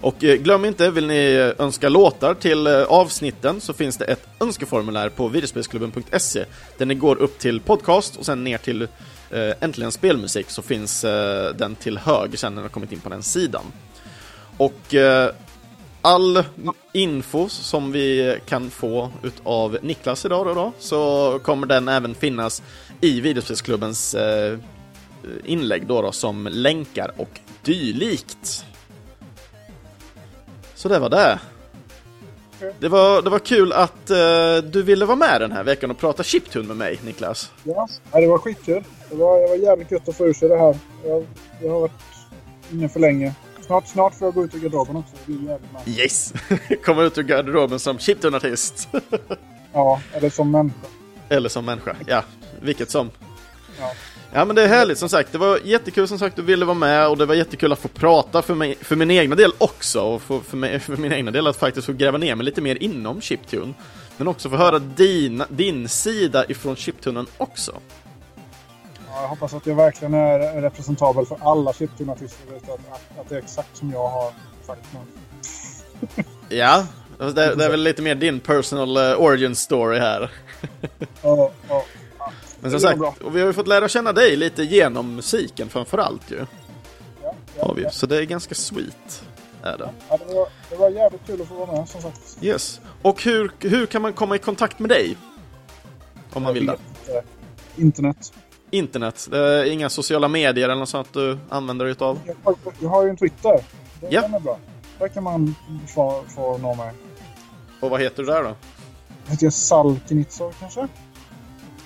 Och eh, glöm inte, vill ni eh, önska låtar till eh, avsnitten så finns det ett önskeformulär på videospelsklubben.se där ni går upp till podcast och sen ner till eh, Äntligen Spelmusik så finns eh, den till höger sen när ni har kommit in på den sidan. Och eh, all info som vi kan få utav Niklas idag då, då så kommer den även finnas i videospelsklubbens eh, inlägg då, då som länkar och dylikt. Så det var det. Det var, det var kul att eh, du ville vara med den här veckan och prata chiptune med mig, Niklas. Ja, det var skitkul. Det var, det var jävligt gött att få ur sig det här. Jag, jag har varit inne för länge. Snart, snart får jag gå ut ur garderoben också. Det blir jävligt. Yes! Komma ut ur garderoben som chiptune-artist. Ja, eller som människa. Eller som människa, ja. Vilket som. Ja. Ja men det är härligt som sagt, det var jättekul som sagt du ville vara med och det var jättekul att få prata för, mig, för min egna del också och för, för, mig, för min egna del att faktiskt få gräva ner mig lite mer inom chiptune. Men också få höra din, din sida ifrån chiptunen också. Ja, jag hoppas att jag verkligen är representabel för alla chiptune-artister. Att, att, att det är exakt som jag har sagt nu. Ja, det, det är väl lite mer din personal eh, origin story här. Ja, ja. Men som sagt, och vi har ju fått lära känna dig lite genom musiken framförallt ju. Ja, ja. Så det är ganska sweet. Är det. Ja, det, var, det var jävligt kul att få vara med som sagt. Yes. Och hur, hur kan man komma i kontakt med dig? Om man vill det. Eh, Internet. Internet, inga sociala medier eller något sånt du använder dig utav? Jag har, jag har ju en Twitter. Den, Ja. är bra. Där kan man få, få nå mig. Och vad heter du där då? Heter jag Salkinitsov kanske?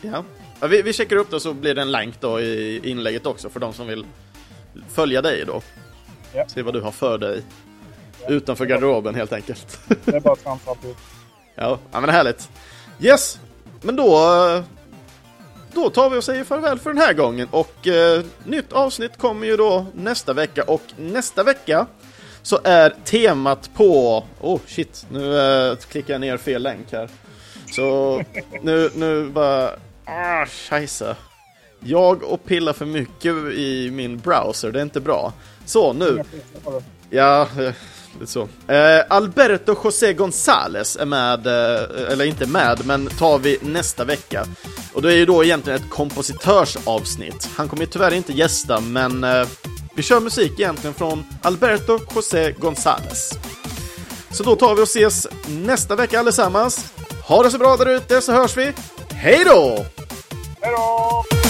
Ja. Ja vi, vi checkar upp det så blir det en länk då i inlägget också för de som vill följa dig då. Ja. Se vad du har för dig. Utanför garderoben helt enkelt. Det är bara att trampa upp. ja, ja, men härligt. Yes, men då... Då tar vi och säger farväl för den här gången och eh, nytt avsnitt kommer ju då nästa vecka och nästa vecka så är temat på... Oh shit, nu eh, klickar jag ner fel länk här. Så nu, nu bara... Ah, scheisse. Jag och pillar för mycket i min browser, det är inte bra. Så, nu. Ja, eh, lite så. Eh, Alberto José González är med, eh, eller inte med, men tar vi nästa vecka. Och det är ju då egentligen ett kompositörsavsnitt. Han kommer ju tyvärr inte gästa, men eh, vi kör musik egentligen från Alberto José González. Så då tar vi och ses nästa vecka allesammans. Ha det så bra där ute så hörs vi. Hej då! Hej då!